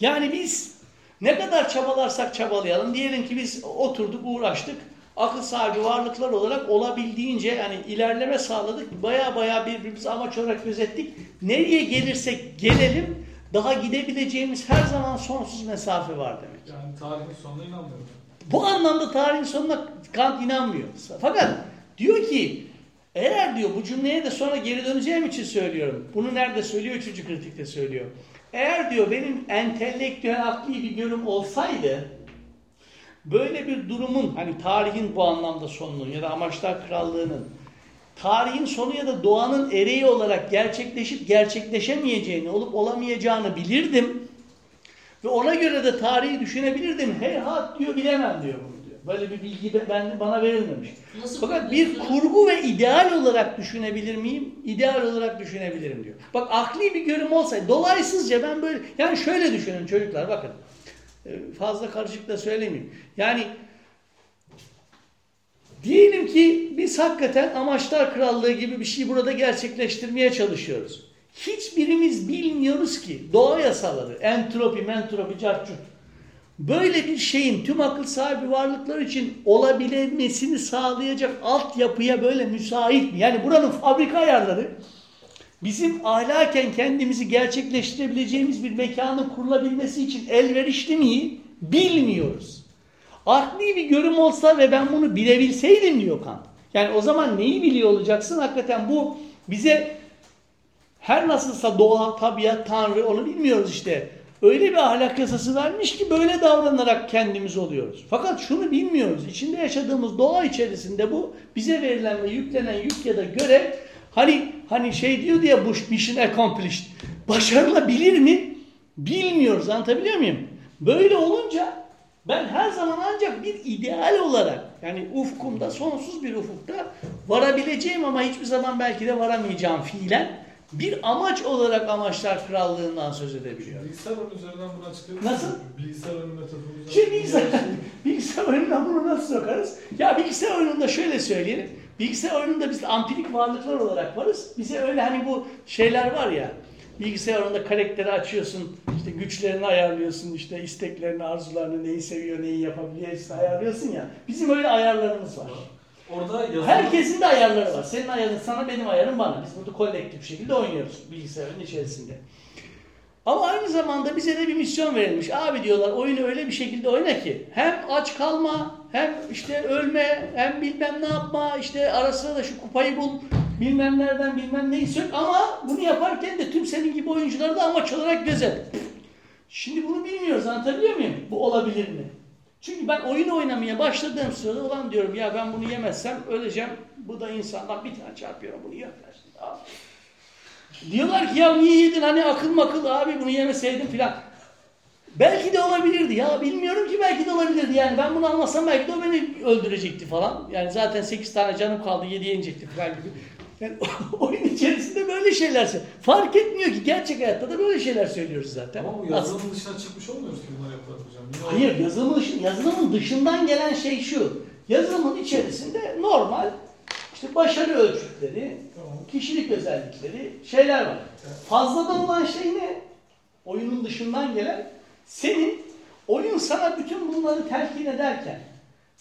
Speaker 1: Yani biz ne kadar çabalarsak çabalayalım. Diyelim ki biz oturduk uğraştık. Akıl sahibi varlıklar olarak olabildiğince yani ilerleme sağladık. Baya baya birbirimizi amaç olarak gözettik. Nereye gelirsek gelelim daha gidebileceğimiz her zaman sonsuz mesafe var demek.
Speaker 6: Yani tarihin sonuna inanmıyorum.
Speaker 1: Bu anlamda tarihin sonuna Kant inanmıyor. Fakat diyor ki eğer diyor bu cümleye de sonra geri döneceğim için söylüyorum. Bunu nerede söylüyor? Üçüncü kritikte söylüyor. Eğer diyor benim entelektüel akli bir görüm olsaydı böyle bir durumun hani tarihin bu anlamda sonunun ya da amaçlar krallığının tarihin sonu ya da doğanın ereği olarak gerçekleşip gerçekleşemeyeceğini, olup olamayacağını bilirdim. Ve ona göre de tarihi düşünebilirdim. Heyhat diyor bilemem diyor bunu diyor. Böyle bir bilgi de ben, bana verilmemiş.
Speaker 4: Nasıl
Speaker 1: Fakat bir kurgu ve ideal olarak düşünebilir miyim? İdeal olarak düşünebilirim diyor. Bak akli bir görüm olsaydı dolaysızca ben böyle yani şöyle düşünün çocuklar bakın. Ee, Fazla karışık da söylemeyeyim. Yani diyelim ki biz hakikaten amaçlar krallığı gibi bir şey burada gerçekleştirmeye çalışıyoruz. Hiçbirimiz bilmiyoruz ki doğa yasaları, entropi, mentropi, cartçut. Böyle bir şeyin tüm akıl sahibi varlıklar için olabilmesini sağlayacak altyapıya böyle müsait mi? Yani buranın fabrika ayarları bizim ahlaken kendimizi gerçekleştirebileceğimiz bir mekanın kurulabilmesi için elverişli mi? Bilmiyoruz. Akli bir görüm olsa ve ben bunu bilebilseydim diyor Kant. Yani o zaman neyi biliyor olacaksın? Hakikaten bu bize her nasılsa doğa, tabiat, tanrı onu bilmiyoruz işte. Öyle bir ahlak yasası vermiş ki böyle davranarak kendimiz oluyoruz. Fakat şunu bilmiyoruz. İçinde yaşadığımız doğa içerisinde bu bize verilen ve yüklenen yük ya da görev hani hani şey diyor diye bu mission accomplished. Başarılabilir mi? Bilmiyoruz. Anlatabiliyor muyum? Böyle olunca ben her zaman ancak bir ideal olarak yani ufkumda sonsuz bir ufukta varabileceğim ama hiçbir zaman belki de varamayacağım fiilen bir amaç olarak amaçlar krallığından söz edebiliyorum.
Speaker 6: Bilgisayar oyunu üzerinden buna çıkıyor.
Speaker 1: Nasıl?
Speaker 6: Bilgisayar oyunu.
Speaker 1: Şimdi bilgisayar, bilgisayar oyununa bunu nasıl sokarız? Ya bilgisayar oyununda şöyle söyleyelim. Bilgisayar oyununda biz ampirik varlıklar olarak varız. Bize öyle hani bu şeyler var ya. Bilgisayar oyununda karakteri açıyorsun, işte güçlerini ayarlıyorsun, işte isteklerini, arzularını, neyi seviyor, neyi yapabiliyor, hepsini ayarlıyorsun ya. Bizim öyle ayarlarımız var.
Speaker 6: Orada yazılı...
Speaker 1: Herkesin de ayarları var. Senin ayarın sana, benim ayarım bana. Biz burada kolektif şekilde oynuyoruz bilgisayarın içerisinde. Ama aynı zamanda bize de bir misyon verilmiş. Abi diyorlar oyunu öyle bir şekilde oyna ki hem aç kalma, hem işte ölme, hem bilmem ne yapma, işte ara sıra da şu kupayı bul, bilmem nereden bilmem neyi sök ama bunu yaparken de tüm senin gibi oyuncuları da amaç olarak gözet. Şimdi bunu bilmiyoruz anlatabiliyor muyum? Bu olabilir mi? Çünkü ben oyun oynamaya başladığım sırada ulan diyorum ya ben bunu yemezsem öleceğim. Bu da insandan bir tane çarpıyorum bunu yerlersin. Aa. Diyorlar ki ya niye yedin hani akıl makıl abi bunu yemeseydin filan. Belki de olabilirdi ya bilmiyorum ki belki de olabilirdi yani ben bunu almasam belki de o beni öldürecekti falan. Yani zaten 8 tane canım kaldı 7'ye inecekti falan gibi. Yani oyun içerisinde böyle şeyler Fark etmiyor ki gerçek hayatta da böyle şeyler söylüyoruz zaten.
Speaker 6: Ama bu
Speaker 1: Aslında-
Speaker 6: yazılımın dışına çıkmış olmuyoruz ki bunları hocam. Yine
Speaker 1: Hayır yazılımın, dışı- yazılımın dışından gelen şey şu. Yazılımın içerisinde normal işte başarı ölçütleri,
Speaker 6: Tamam.
Speaker 1: kişilik özellikleri şeyler var. Fazladan olan şey ne? Oyunun dışından gelen senin oyun sana bütün bunları telkin ederken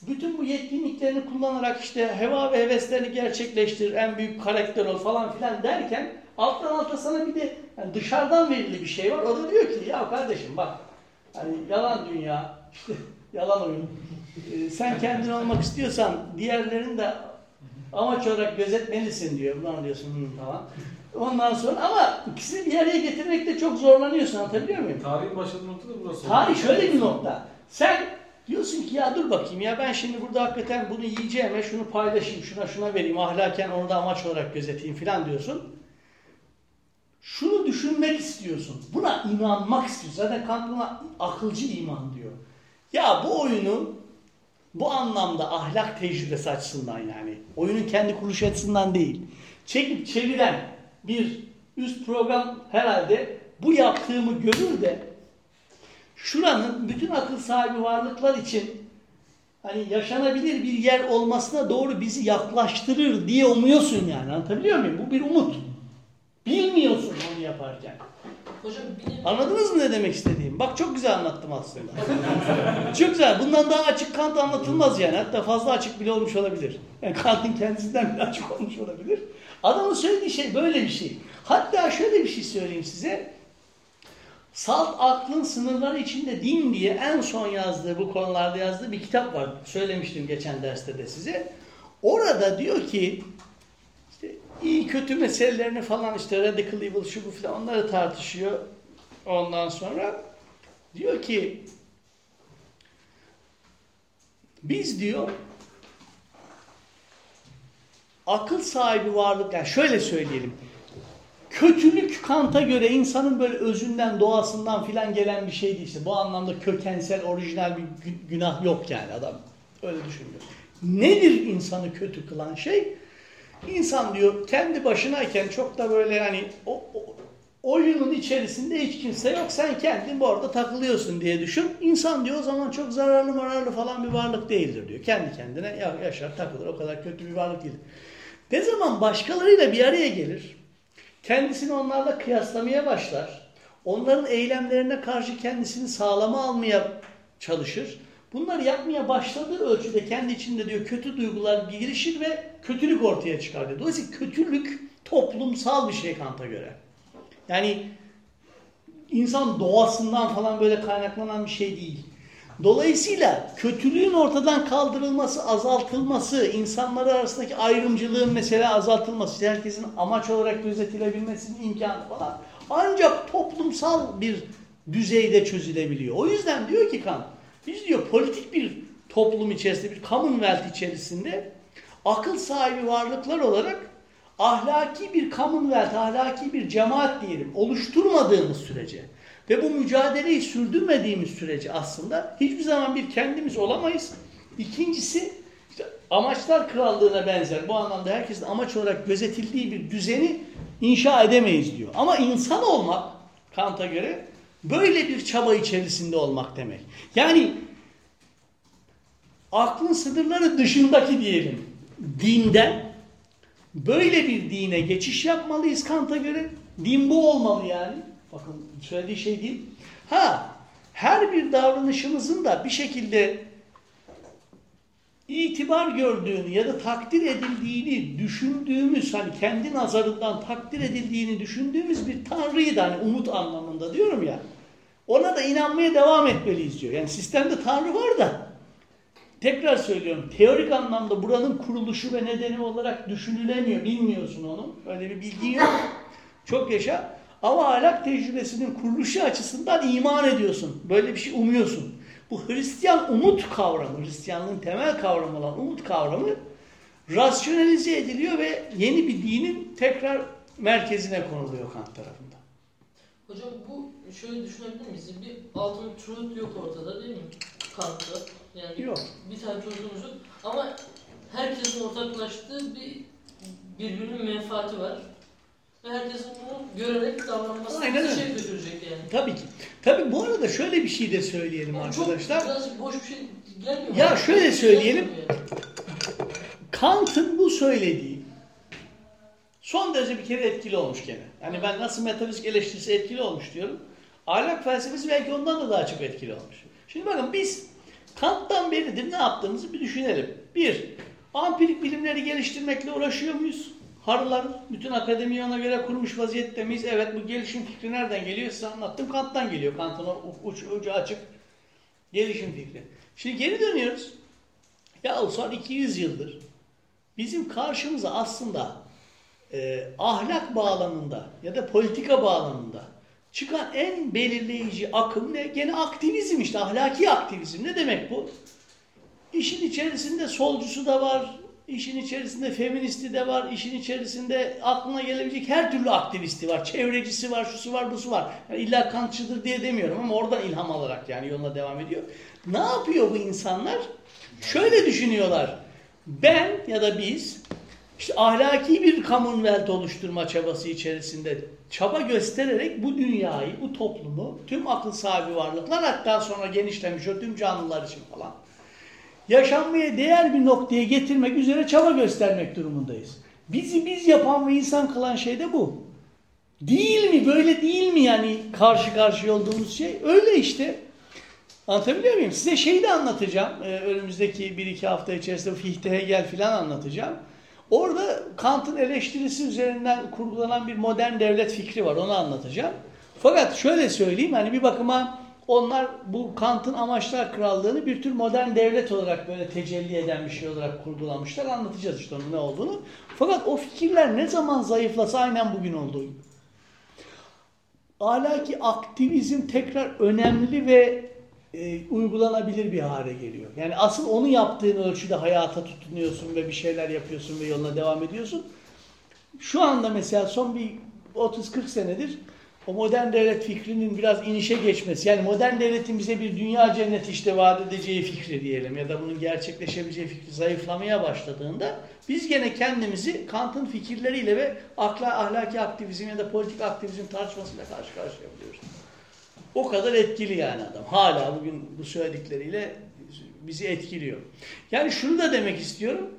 Speaker 1: bütün bu yetkinliklerini kullanarak işte heva ve heveslerini gerçekleştir, en büyük karakter ol falan filan derken alttan alta sana bir de yani dışarıdan verili bir şey var. O da diyor ki ya kardeşim bak hani yalan dünya, işte yalan oyun. Ee, sen kendin olmak istiyorsan diğerlerini de amaç olarak gözetmelisin diyor. Ulan diyorsun falan. Ondan sonra ama ikisini bir araya getirmekte çok zorlanıyorsun anlatabiliyor muyum?
Speaker 6: Tarihin başladığı nokta da burası.
Speaker 1: Tarih şöyle bir nokta. Sen diyorsun ki ya dur bakayım ya ben şimdi burada hakikaten bunu yiyeceğime şunu paylaşayım, şuna şuna vereyim, ahlaken onu da amaç olarak gözeteyim falan diyorsun. Şunu düşünmek istiyorsun. Buna inanmak istiyorsun. Zaten Kant buna akılcı iman diyor. Ya bu oyunu bu anlamda ahlak tecrübesi açısından yani. Oyunun kendi kuruluş açısından değil. Çekip çeviren bir üst program herhalde bu yaptığımı görür de şuranın bütün akıl sahibi varlıklar için hani yaşanabilir bir yer olmasına doğru bizi yaklaştırır diye umuyorsun yani. Anlatabiliyor muyum? Bu bir umut. Bilmiyorsun onu yaparken.
Speaker 4: Hocam bir
Speaker 1: Anladınız mı ne demek istediğim? Bak çok güzel anlattım aslında. çok güzel. Bundan daha açık Kant anlatılmaz yani. Hatta fazla açık bile olmuş olabilir. Yani Kant'ın kendisinden bile açık olmuş olabilir. Adamın söylediği şey böyle bir şey. Hatta şöyle bir şey söyleyeyim size. Salt aklın sınırları içinde din diye en son yazdığı bu konularda yazdığı bir kitap var. Söylemiştim geçen derste de size. Orada diyor ki işte iyi kötü meselelerini falan işte radical evil şu bu falan onları tartışıyor. Ondan sonra diyor ki biz diyor akıl sahibi varlık yani şöyle söyleyelim. Kötülük Kant'a göre insanın böyle özünden, doğasından filan gelen bir şey değil. Bu anlamda kökensel, orijinal bir gü- günah yok yani adam. Öyle düşünmüyor. Nedir insanı kötü kılan şey? İnsan diyor kendi başınayken çok da böyle hani o, o- oyunun içerisinde hiç kimse yok. Sen kendin bu arada takılıyorsun diye düşün. İnsan diyor o zaman çok zararlı mararlı falan bir varlık değildir diyor. Kendi kendine ya- yaşar takılır o kadar kötü bir varlık değil. Ne zaman başkalarıyla bir araya gelir, kendisini onlarla kıyaslamaya başlar, onların eylemlerine karşı kendisini sağlama almaya çalışır. Bunları yapmaya başladığı ölçüde kendi içinde diyor kötü duygular gelişir ve kötülük ortaya çıkar diyor. Dolayısıyla kötülük toplumsal bir şey Kant'a göre. Yani insan doğasından falan böyle kaynaklanan bir şey değil. Dolayısıyla kötülüğün ortadan kaldırılması, azaltılması, insanlar arasındaki ayrımcılığın mesela azaltılması, herkesin amaç olarak gözetilebilmesinin imkanı falan ancak toplumsal bir düzeyde çözülebiliyor. O yüzden diyor ki Kant, biz diyor politik bir toplum içerisinde, bir commonwealth içerisinde akıl sahibi varlıklar olarak ahlaki bir commonwealth, ahlaki bir cemaat diyelim oluşturmadığımız sürece ve bu mücadeleyi sürdürmediğimiz sürece aslında hiçbir zaman bir kendimiz olamayız. İkincisi işte amaçlar krallığına benzer bu anlamda herkesin amaç olarak gözetildiği bir düzeni inşa edemeyiz diyor. Ama insan olmak Kant'a göre böyle bir çaba içerisinde olmak demek. Yani aklın sınırları dışındaki diyelim dinden böyle bir dine geçiş yapmalıyız Kant'a göre. Din bu olmalı yani. Bakın söylediği şey değil. Ha her bir davranışımızın da bir şekilde itibar gördüğünü ya da takdir edildiğini düşündüğümüz hani kendi nazarından takdir edildiğini düşündüğümüz bir tanrıyı da hani umut anlamında diyorum ya ona da inanmaya devam etmeliyiz diyor. Yani sistemde tanrı var da tekrar söylüyorum teorik anlamda buranın kuruluşu ve nedeni olarak düşünülemiyor. Bilmiyorsun onu. Öyle bir bilgin yok. Çok yaşa. Ama ahlak tecrübesinin kuruluşu açısından iman ediyorsun. Böyle bir şey umuyorsun. Bu Hristiyan umut kavramı, Hristiyanlığın temel kavramı olan umut kavramı rasyonalize ediliyor ve yeni bir dinin tekrar merkezine konuluyor Kant tarafından.
Speaker 4: Hocam bu şöyle düşünebilir miyiz? Bir altın truth yok ortada değil mi? Kant'ta. Yani
Speaker 1: Yok.
Speaker 4: bir tane truth'umuz yok. Ama herkesin ortaklaştığı bir birbirinin menfaati var. Ve herkesin bunu görerek davranması
Speaker 1: Aynen
Speaker 4: bir şey götürecek yani.
Speaker 1: Tabii ki. Tabii bu arada şöyle bir şey de söyleyelim
Speaker 4: Yani
Speaker 1: arkadaşlar.
Speaker 4: Çok birazcık boş bir şey gelmiyor.
Speaker 1: Ya şöyle söyleyelim.
Speaker 4: Gelmiyor yani.
Speaker 1: Kant'ın bu söylediği son derece bir kere etkili olmuş gene. Yani ben nasıl metafizik eleştirisi etkili olmuş diyorum. Ahlak felsefesi belki ondan da daha çok etkili olmuş. Şimdi bakın biz Kant'tan beridir ne yaptığımızı bir düşünelim. Bir, ampirik bilimleri geliştirmekle uğraşıyor muyuz? Harlar, bütün akademiyi ona göre kurmuş vaziyette miyiz? Evet bu gelişim fikri nereden geliyor? Size anlattım. Kant'tan geliyor. Kant'ın uç, ucu açık gelişim fikri. Şimdi geri dönüyoruz. Ya son 200 yıldır bizim karşımıza aslında e, ahlak bağlamında ya da politika bağlamında çıkan en belirleyici akım ne? Gene aktivizm işte ahlaki aktivizm. Ne demek bu? İşin içerisinde solcusu da var, işin içerisinde feministi de var, işin içerisinde aklına gelebilecek her türlü aktivisti var. Çevrecisi var, şusu var, busu var. Yani illa kantçıdır diye demiyorum ama oradan ilham alarak yani yoluna devam ediyor. Ne yapıyor bu insanlar? Şöyle düşünüyorlar. Ben ya da biz işte ahlaki bir commonwealth oluşturma çabası içerisinde çaba göstererek bu dünyayı, bu toplumu, tüm akıl sahibi varlıklar hatta sonra genişlemiş o tüm canlılar için falan yaşanmaya değer bir noktaya getirmek üzere çaba göstermek durumundayız. Bizi biz yapan ve insan kılan şey de bu. Değil mi? Böyle değil mi yani karşı karşıya olduğumuz şey? Öyle işte. Anlatabiliyor muyum? Size şeyi de anlatacağım. Ee, önümüzdeki bir iki hafta içerisinde Fichte Hegel filan anlatacağım. Orada Kant'ın eleştirisi üzerinden kurgulanan bir modern devlet fikri var. Onu anlatacağım. Fakat şöyle söyleyeyim hani bir bakıma onlar bu Kant'ın amaçlar krallığını bir tür modern devlet olarak böyle tecelli eden bir şey olarak kurgulamışlar. Anlatacağız işte onun ne olduğunu. Fakat o fikirler ne zaman zayıflasa aynen bugün olduğu gibi. Ahlaki aktivizm tekrar önemli ve e, uygulanabilir bir hale geliyor. Yani asıl onu yaptığın ölçüde hayata tutunuyorsun ve bir şeyler yapıyorsun ve yoluna devam ediyorsun. Şu anda mesela son bir 30-40 senedir o modern devlet fikrinin biraz inişe geçmesi, yani modern devletin bize bir dünya cenneti işte vaat edeceği fikri diyelim ya da bunun gerçekleşebileceği fikri zayıflamaya başladığında biz gene kendimizi Kant'ın fikirleriyle ve akla, ahlaki aktivizm ya da politik aktivizm tartışmasıyla karşı karşıya buluyoruz. O kadar etkili yani adam. Hala bugün bu söyledikleriyle bizi etkiliyor. Yani şunu da demek istiyorum.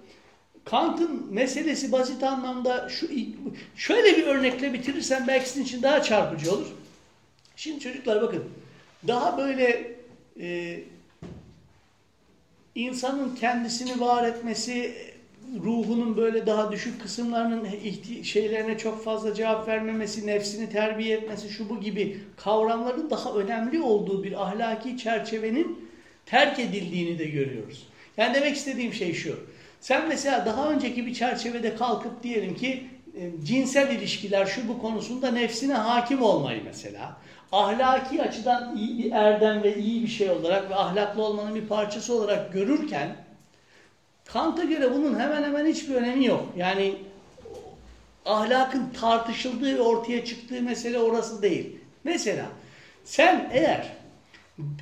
Speaker 1: Kant'ın meselesi basit anlamda şu şöyle bir örnekle bitirirsem belki sizin için daha çarpıcı olur. Şimdi çocuklar bakın daha böyle e, insanın kendisini var etmesi, ruhunun böyle daha düşük kısımlarının şeylerine çok fazla cevap vermemesi, nefsini terbiye etmesi, şu bu gibi kavramların daha önemli olduğu bir ahlaki çerçevenin terk edildiğini de görüyoruz. Yani demek istediğim şey şu. Sen mesela daha önceki bir çerçevede kalkıp diyelim ki e, cinsel ilişkiler şu bu konusunda nefsine hakim olmayı mesela ahlaki açıdan iyi bir erdem ve iyi bir şey olarak ve ahlaklı olmanın bir parçası olarak görürken Kant'a göre bunun hemen hemen hiçbir önemi yok. Yani ahlakın tartışıldığı ortaya çıktığı mesele orası değil. Mesela sen eğer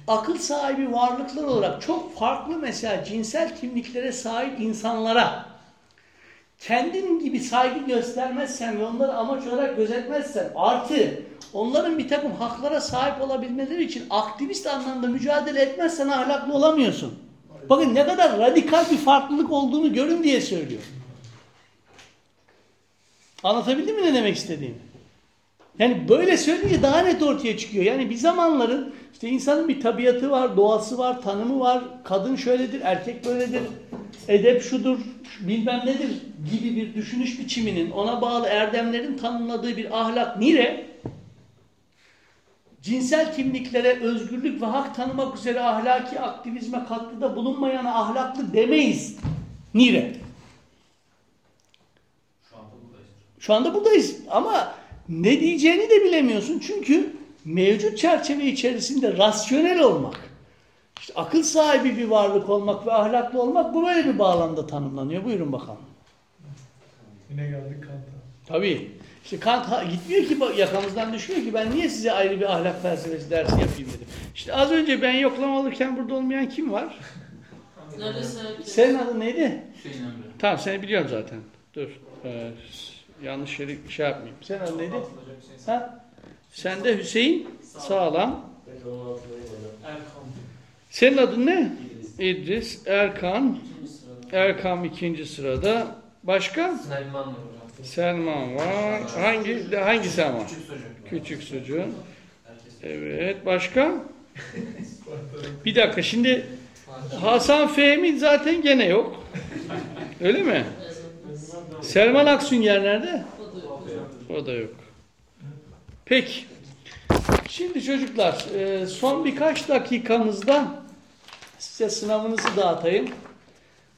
Speaker 1: akıl sahibi varlıklar olarak çok farklı mesela cinsel kimliklere sahip insanlara kendin gibi saygı göstermezsen ve onları amaç olarak gözetmezsen artı onların bir takım haklara sahip olabilmeleri için aktivist anlamda mücadele etmezsen ahlaklı olamıyorsun. Bakın ne kadar radikal bir farklılık olduğunu görün diye söylüyorum. Anlatabildim mi ne demek istediğimi? Yani böyle söyleyince daha net ortaya çıkıyor. Yani bir zamanların işte insanın bir tabiatı var, doğası var, tanımı var. Kadın şöyledir, erkek böyledir, edep şudur, bilmem nedir gibi bir düşünüş biçiminin, ona bağlı erdemlerin tanımladığı bir ahlak nire, cinsel kimliklere özgürlük ve hak tanımak üzere ahlaki aktivizme katkıda bulunmayana ahlaklı demeyiz. Nire.
Speaker 5: Şu anda buradayız.
Speaker 1: Şu anda buradayız ama ne diyeceğini de bilemiyorsun. Çünkü mevcut çerçeve içerisinde rasyonel olmak, İşte akıl sahibi bir varlık olmak ve ahlaklı olmak bu böyle bir bağlamda tanımlanıyor. Buyurun bakalım.
Speaker 6: Yine geldik Kant'a.
Speaker 1: Tabii. İşte Kant ha- gitmiyor ki yakamızdan düşmüyor ki ben niye size ayrı bir ahlak felsefesi dersi yapayım dedim. İşte az önce ben yoklama alırken burada olmayan kim var? Senin adın neydi?
Speaker 2: Hüseyin Emre.
Speaker 1: Tamam seni biliyorum zaten. Dur. Ee, yanlış yere şey yapmayayım. Senin adın neydi? Ha? Sen de Hüseyin Sağlam.
Speaker 6: Erkan.
Speaker 1: Senin adın ne? İdris. Erkan. Erkam ikinci sırada. Başka?
Speaker 2: Selman var.
Speaker 1: Selman var. Hangi hangisi ama?
Speaker 2: Küçük
Speaker 1: sucu. Evet. Başka? Bir dakika şimdi. Hasan Fehmi zaten gene yok. Öyle mi? Selman Aksünger nerede?
Speaker 4: O da yok.
Speaker 1: O. Peki. Şimdi çocuklar e, son birkaç dakikamızda size sınavınızı dağıtayım.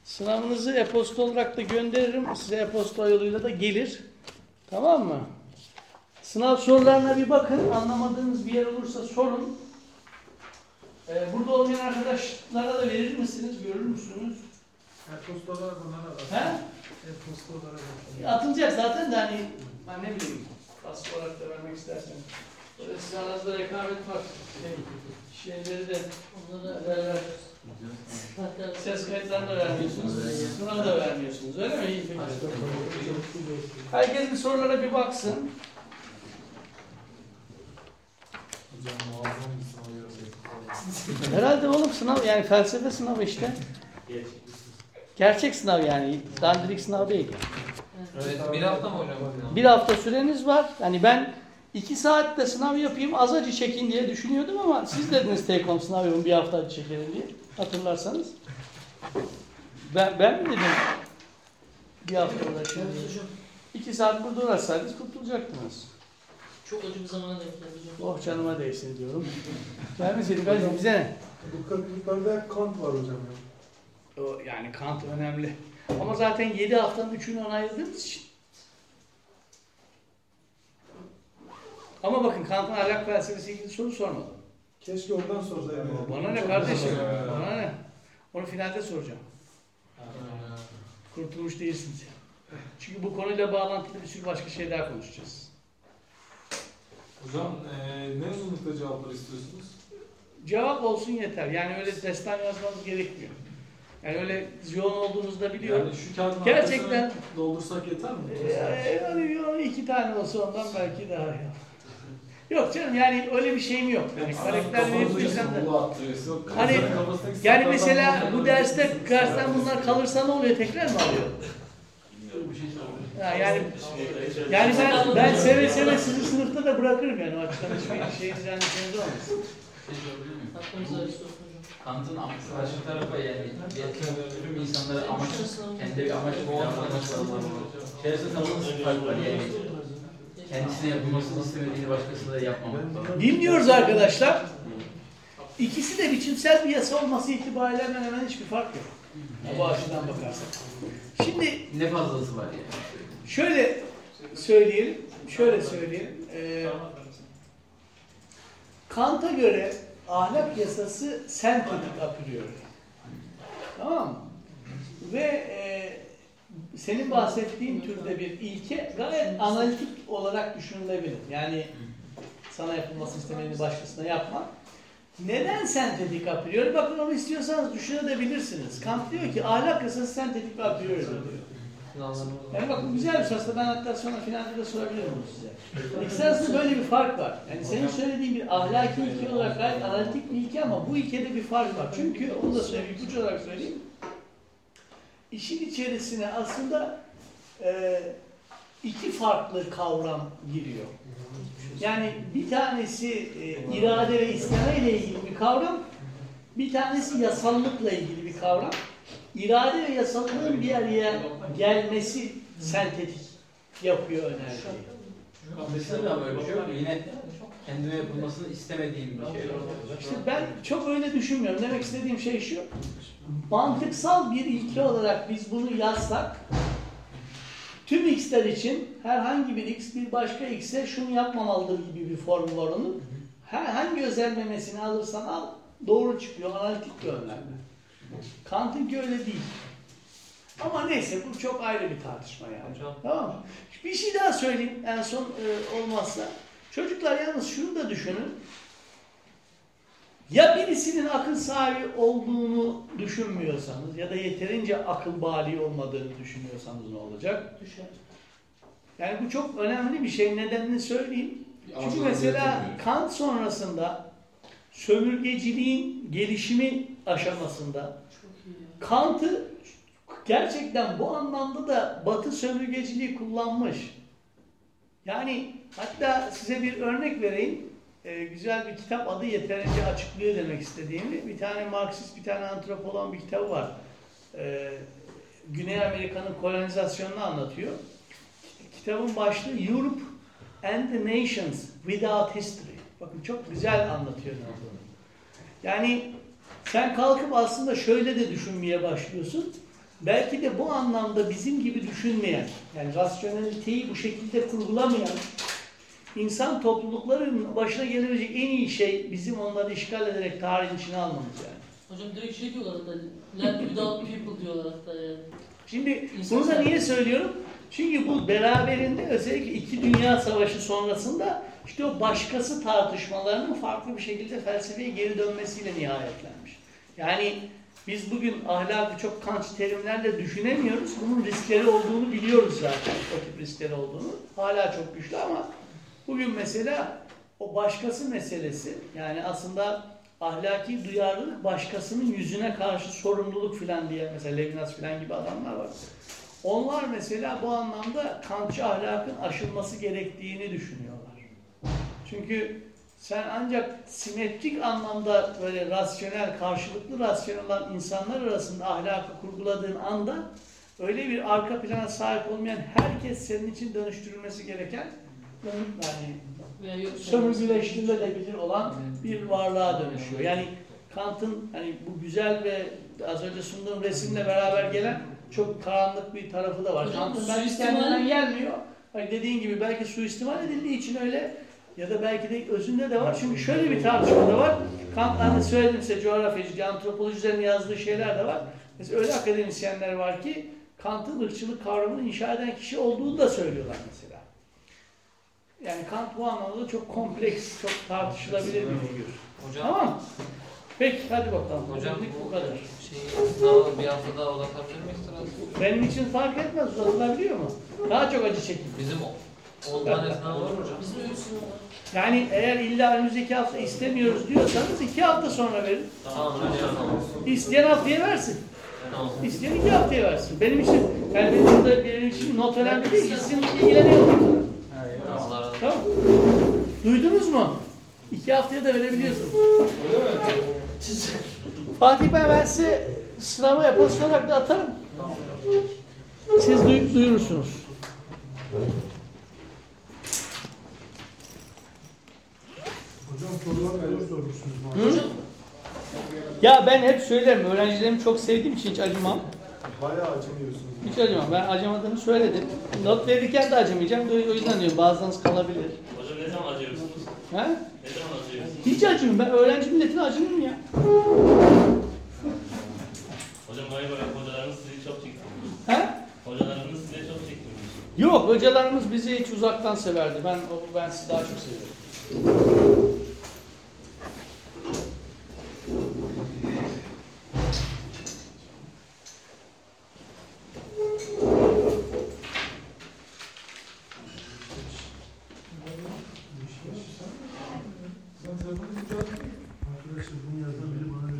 Speaker 1: Sınavınızı e-posta olarak da gönderirim. Size e-posta yoluyla da gelir. Tamam mı? Sınav sorularına bir bakın. Anlamadığınız bir yer olursa sorun. E, burada olmayan arkadaşlara da verir misiniz? Görür müsünüz?
Speaker 3: E-postalar bunlara var.
Speaker 1: He?
Speaker 3: E-postalara var.
Speaker 1: Atılacak zaten de hani ben ne bileyim pas olarak da vermek istersen. Böyle sizin aranızda rekabet var. Şey, şeyleri de
Speaker 4: Onlara
Speaker 1: beraber ses kayıtlarını da vermiyorsunuz. Sınavı da vermiyorsunuz. Öyle mi? İyi peki. Herkes bir sorulara bir baksın.
Speaker 6: Hocam muazzam bir sınav yazıyor.
Speaker 1: Herhalde oğlum sınav yani felsefe sınavı işte. Gerçek sınav yani. Dandirik sınav değil.
Speaker 2: Evet, bir hafta mı hocam?
Speaker 1: Bir hafta süreniz var. Yani ben iki saatte sınav yapayım az acı çekin diye düşünüyordum ama siz dediniz take home sınav yapın bir hafta acı çekelim diye. Hatırlarsanız. Ben, ben mi dedim bir hafta
Speaker 4: hocam.
Speaker 1: İki saat burada uğraşsaydınız kurtulacaktınız.
Speaker 4: Çok acı bir zamana denk geldi hocam.
Speaker 1: Oh canıma değsin diyorum. Gelmeseydin kardeşim bize ne?
Speaker 3: Bu kırklıklarda Kant var hocam ya.
Speaker 1: O, yani Kant önemli. Ama zaten 7 haftanın 3'ünü ona ayırdığımız için. Ama bakın Kant'ın ahlak felsefesi ilgili soru sormadım.
Speaker 3: Keşke ondan sorsaydım.
Speaker 1: Bana ne kardeşim? Bana ne? Onu finalde soracağım. Kurtulmuş değilsiniz. Çünkü bu konuyla bağlantılı bir sürü başka şey daha konuşacağız.
Speaker 6: Hocam eee ne uzunlukta cevaplar istiyorsunuz?
Speaker 1: Cevap olsun yeter. Yani öyle destan yazmanız gerekmiyor. Yani öyle yoğun olduğunuzda biliyorum.
Speaker 6: Yani şu kağıdın
Speaker 1: Gerçekten-
Speaker 6: doldursak yeter mi?
Speaker 1: Ee, yani iki tane olsa ondan belki daha iyi. Yok canım yani öyle bir şeyim yok. Yani karakter verip bilsem de. Hani, Yani mesela bu derste dersten bunlar kalırsa ne oluyor? Tekrar mı alıyor? Ha, yani yani ben ben seve seve sizi sınıfta da bırakırım yani o açıdan hiçbir şeyiniz endişeniz olmasın.
Speaker 2: Kant'ın am- karşı tarafa yani bir- tüm insanlara amaç, kendi bir amaç, bir amaç var. Nasıl fark var yani? Kendisine yapılmasını istemediğini başkasına da yapmamak.
Speaker 1: Bilmiyoruz arkadaşlar. İkisi de biçimsel bir yasa olması itibariyle hemen hemen hiçbir fark yok. Bu açıdan bakarsak. Şimdi
Speaker 2: Ne fazlası var yani?
Speaker 1: şöyle söyleyelim, şöyle söyleyelim. Ee, Kant'a göre ahlak yasası sentetik a priori. Tamam mı? Ve e, senin bahsettiğin türde bir ilke gayet analitik olarak düşünülebilir. Yani sana yapılması istemediğini başkasına yapma. Neden sentetik a priori? Bakın onu istiyorsanız düşünebilirsiniz. Kant diyor ki ahlak yasası sentetik a priori diyor. Yani bakın güzel bir söz. Ben hatta sonra finalde de sorabilirim bunu size. İkisi arasında böyle bir fark var. Yani senin söylediğin bir ahlaki ilke olarak gayet analitik bir ilke ama bu ilkede bir fark var. Çünkü onu da söyleyeyim, ipucu olarak söyleyeyim. İşin içerisine aslında e, iki farklı kavram giriyor. Yani bir tanesi e, irade ve isteme ile ilgili bir kavram, bir tanesi yasallıkla ilgili bir kavram. İrade ve yasallığın bir araya gelmesi sentetik yapıyor önermeyi.
Speaker 2: Mesela böyle bir şey yok? Yine kendine yapılmasını istemediğim bir şey.
Speaker 1: İşte ben çok öyle düşünmüyorum. Demek istediğim şey şu. Mantıksal bir ilke olarak biz bunu yazsak tüm x'ler için herhangi bir x bir başka x'e şunu yapmamalıdır gibi bir formül var onun. Her, hangi özel memesini alırsan al doğru çıkıyor analitik yönlerden. Kant'ınki öyle değil. Ama neyse bu çok ayrı bir tartışma yani.
Speaker 7: Hocam.
Speaker 1: Tamam mı? Bir şey daha söyleyeyim en son e, olmazsa. Çocuklar yalnız şunu da düşünün. Ya birisinin akıl sahibi olduğunu düşünmüyorsanız ya da yeterince akıl bali olmadığını düşünüyorsanız ne olacak?
Speaker 4: Düşer.
Speaker 1: Yani bu çok önemli bir şey. Nedenini söyleyeyim. Çünkü mesela. Kant sonrasında sömürgeciliğin gelişimi aşamasında. Kant'ı gerçekten bu anlamda da Batı sömürgeciliği kullanmış. Yani hatta size bir örnek vereyim. Ee, güzel bir kitap adı yeterince açıklıyor demek istediğimi. Bir tane Marksist, bir tane antropolog bir kitabı var. Ee, Güney Amerika'nın kolonizasyonunu anlatıyor. Kitabın başlığı Europe and the Nations Without History. Bakın çok güzel anlatıyor olduğunu. Yani sen kalkıp aslında şöyle de düşünmeye başlıyorsun. Belki de bu anlamda bizim gibi düşünmeyen, yani rasyoneliteyi bu şekilde kurgulamayan insan toplulukların başına gelebilecek en iyi şey bizim onları işgal ederek tarihin içine almamız yani.
Speaker 4: Hocam direkt şey diyorlar hatta. Land without people diyorlar hatta yani.
Speaker 1: Şimdi bunu da niye söylüyorum? Çünkü bu beraberinde özellikle iki Dünya Savaşı sonrasında işte o başkası tartışmalarının farklı bir şekilde felsefeye geri dönmesiyle nihayetlenmiş. Yani biz bugün ahlakı çok kanç terimlerle düşünemiyoruz. Bunun riskleri olduğunu biliyoruz zaten. O tip riskleri olduğunu. Hala çok güçlü ama bugün mesela o başkası meselesi yani aslında ahlaki duyarlılık başkasının yüzüne karşı sorumluluk filan diye mesela Levinas filan gibi adamlar var. Onlar mesela bu anlamda Kantçı ahlakın aşılması gerektiğini düşünüyorlar. Çünkü sen ancak simetrik anlamda böyle rasyonel, karşılıklı rasyonel olan insanlar arasında ahlakı kurguladığın anda öyle bir arka plana sahip olmayan herkes senin için dönüştürülmesi gereken yani sömürgüleştirilebilir olan bir varlığa dönüşüyor. Yani Kant'ın hani bu güzel ve az önce sunduğum resimle beraber gelen çok karanlık bir tarafı da var. Kant'ın
Speaker 4: suistimal-
Speaker 1: kendinden gelmiyor. Hani dediğin gibi belki suistimal edildiği için öyle ya da belki de özünde de var. Çünkü şöyle bir tartışma da var. Kant hani söyledim size coğrafyacı, antropoloji üzerine yazdığı şeyler de var. Mesela öyle akademisyenler var ki Kant'ın ırkçılık kavramını inşa eden kişi olduğunu da söylüyorlar mesela. Yani Kant bu anlamda çok kompleks, çok tartışılabilir bir figür.
Speaker 7: Hocam,
Speaker 1: Tamam mı? Peki hadi bakalım.
Speaker 7: hocam
Speaker 1: bu
Speaker 7: bu
Speaker 1: kadar.
Speaker 7: şeyi sınavı bir hafta daha uzatabilir miyiz biraz?
Speaker 1: Benim için fark etmez uzatılabiliyor mu? Daha çok acı çekin.
Speaker 7: Bizim 10 tane sınav var hocam.
Speaker 4: Bizim öyküsünü var.
Speaker 1: Yani eğer illa önümüzdeki hafta istemiyoruz diyorsanız iki hafta sonra verin.
Speaker 7: Tamam.
Speaker 1: İsteyen haftaya versin.
Speaker 7: Tamam.
Speaker 1: İsteyen iki haftaya versin. Benim için, yani benim burada benim için not önemli değil. Sizin ilgileniyorum. Tamam. Duydunuz mu? İki haftaya da verebiliyorsunuz. Fatih ben, ben size sınava yapası olarak da atarım. Siz duy- duyurursunuz.
Speaker 3: Hocam sorular neler sormuşsunuz?
Speaker 1: Hı? Ya ben hep söylerim. Öğrencilerimi çok sevdiğim için hiç acımam.
Speaker 3: Bayağı acımıyorsunuz.
Speaker 1: Hiç acımam. Ben acımadığımı söyledim. Not verirken de acımayacağım. O yüzden diyorum bazılarınız kalabilir.
Speaker 8: Hocam ne zaman acıyorsunuz?
Speaker 1: Ha?
Speaker 8: Ne zaman acıyorsunuz?
Speaker 1: Hiç acımıyorum. Ben öğrenci milletine acımıyorum ya.
Speaker 8: Hocam galiba hocalarınız sizi çok çekti.
Speaker 1: Ha?
Speaker 8: Hocalarınız size çok çektirmiş.
Speaker 1: Yok hocalarımız bizi hiç uzaktan severdi. Ben o- ben sizi daha çok seviyorum. うん。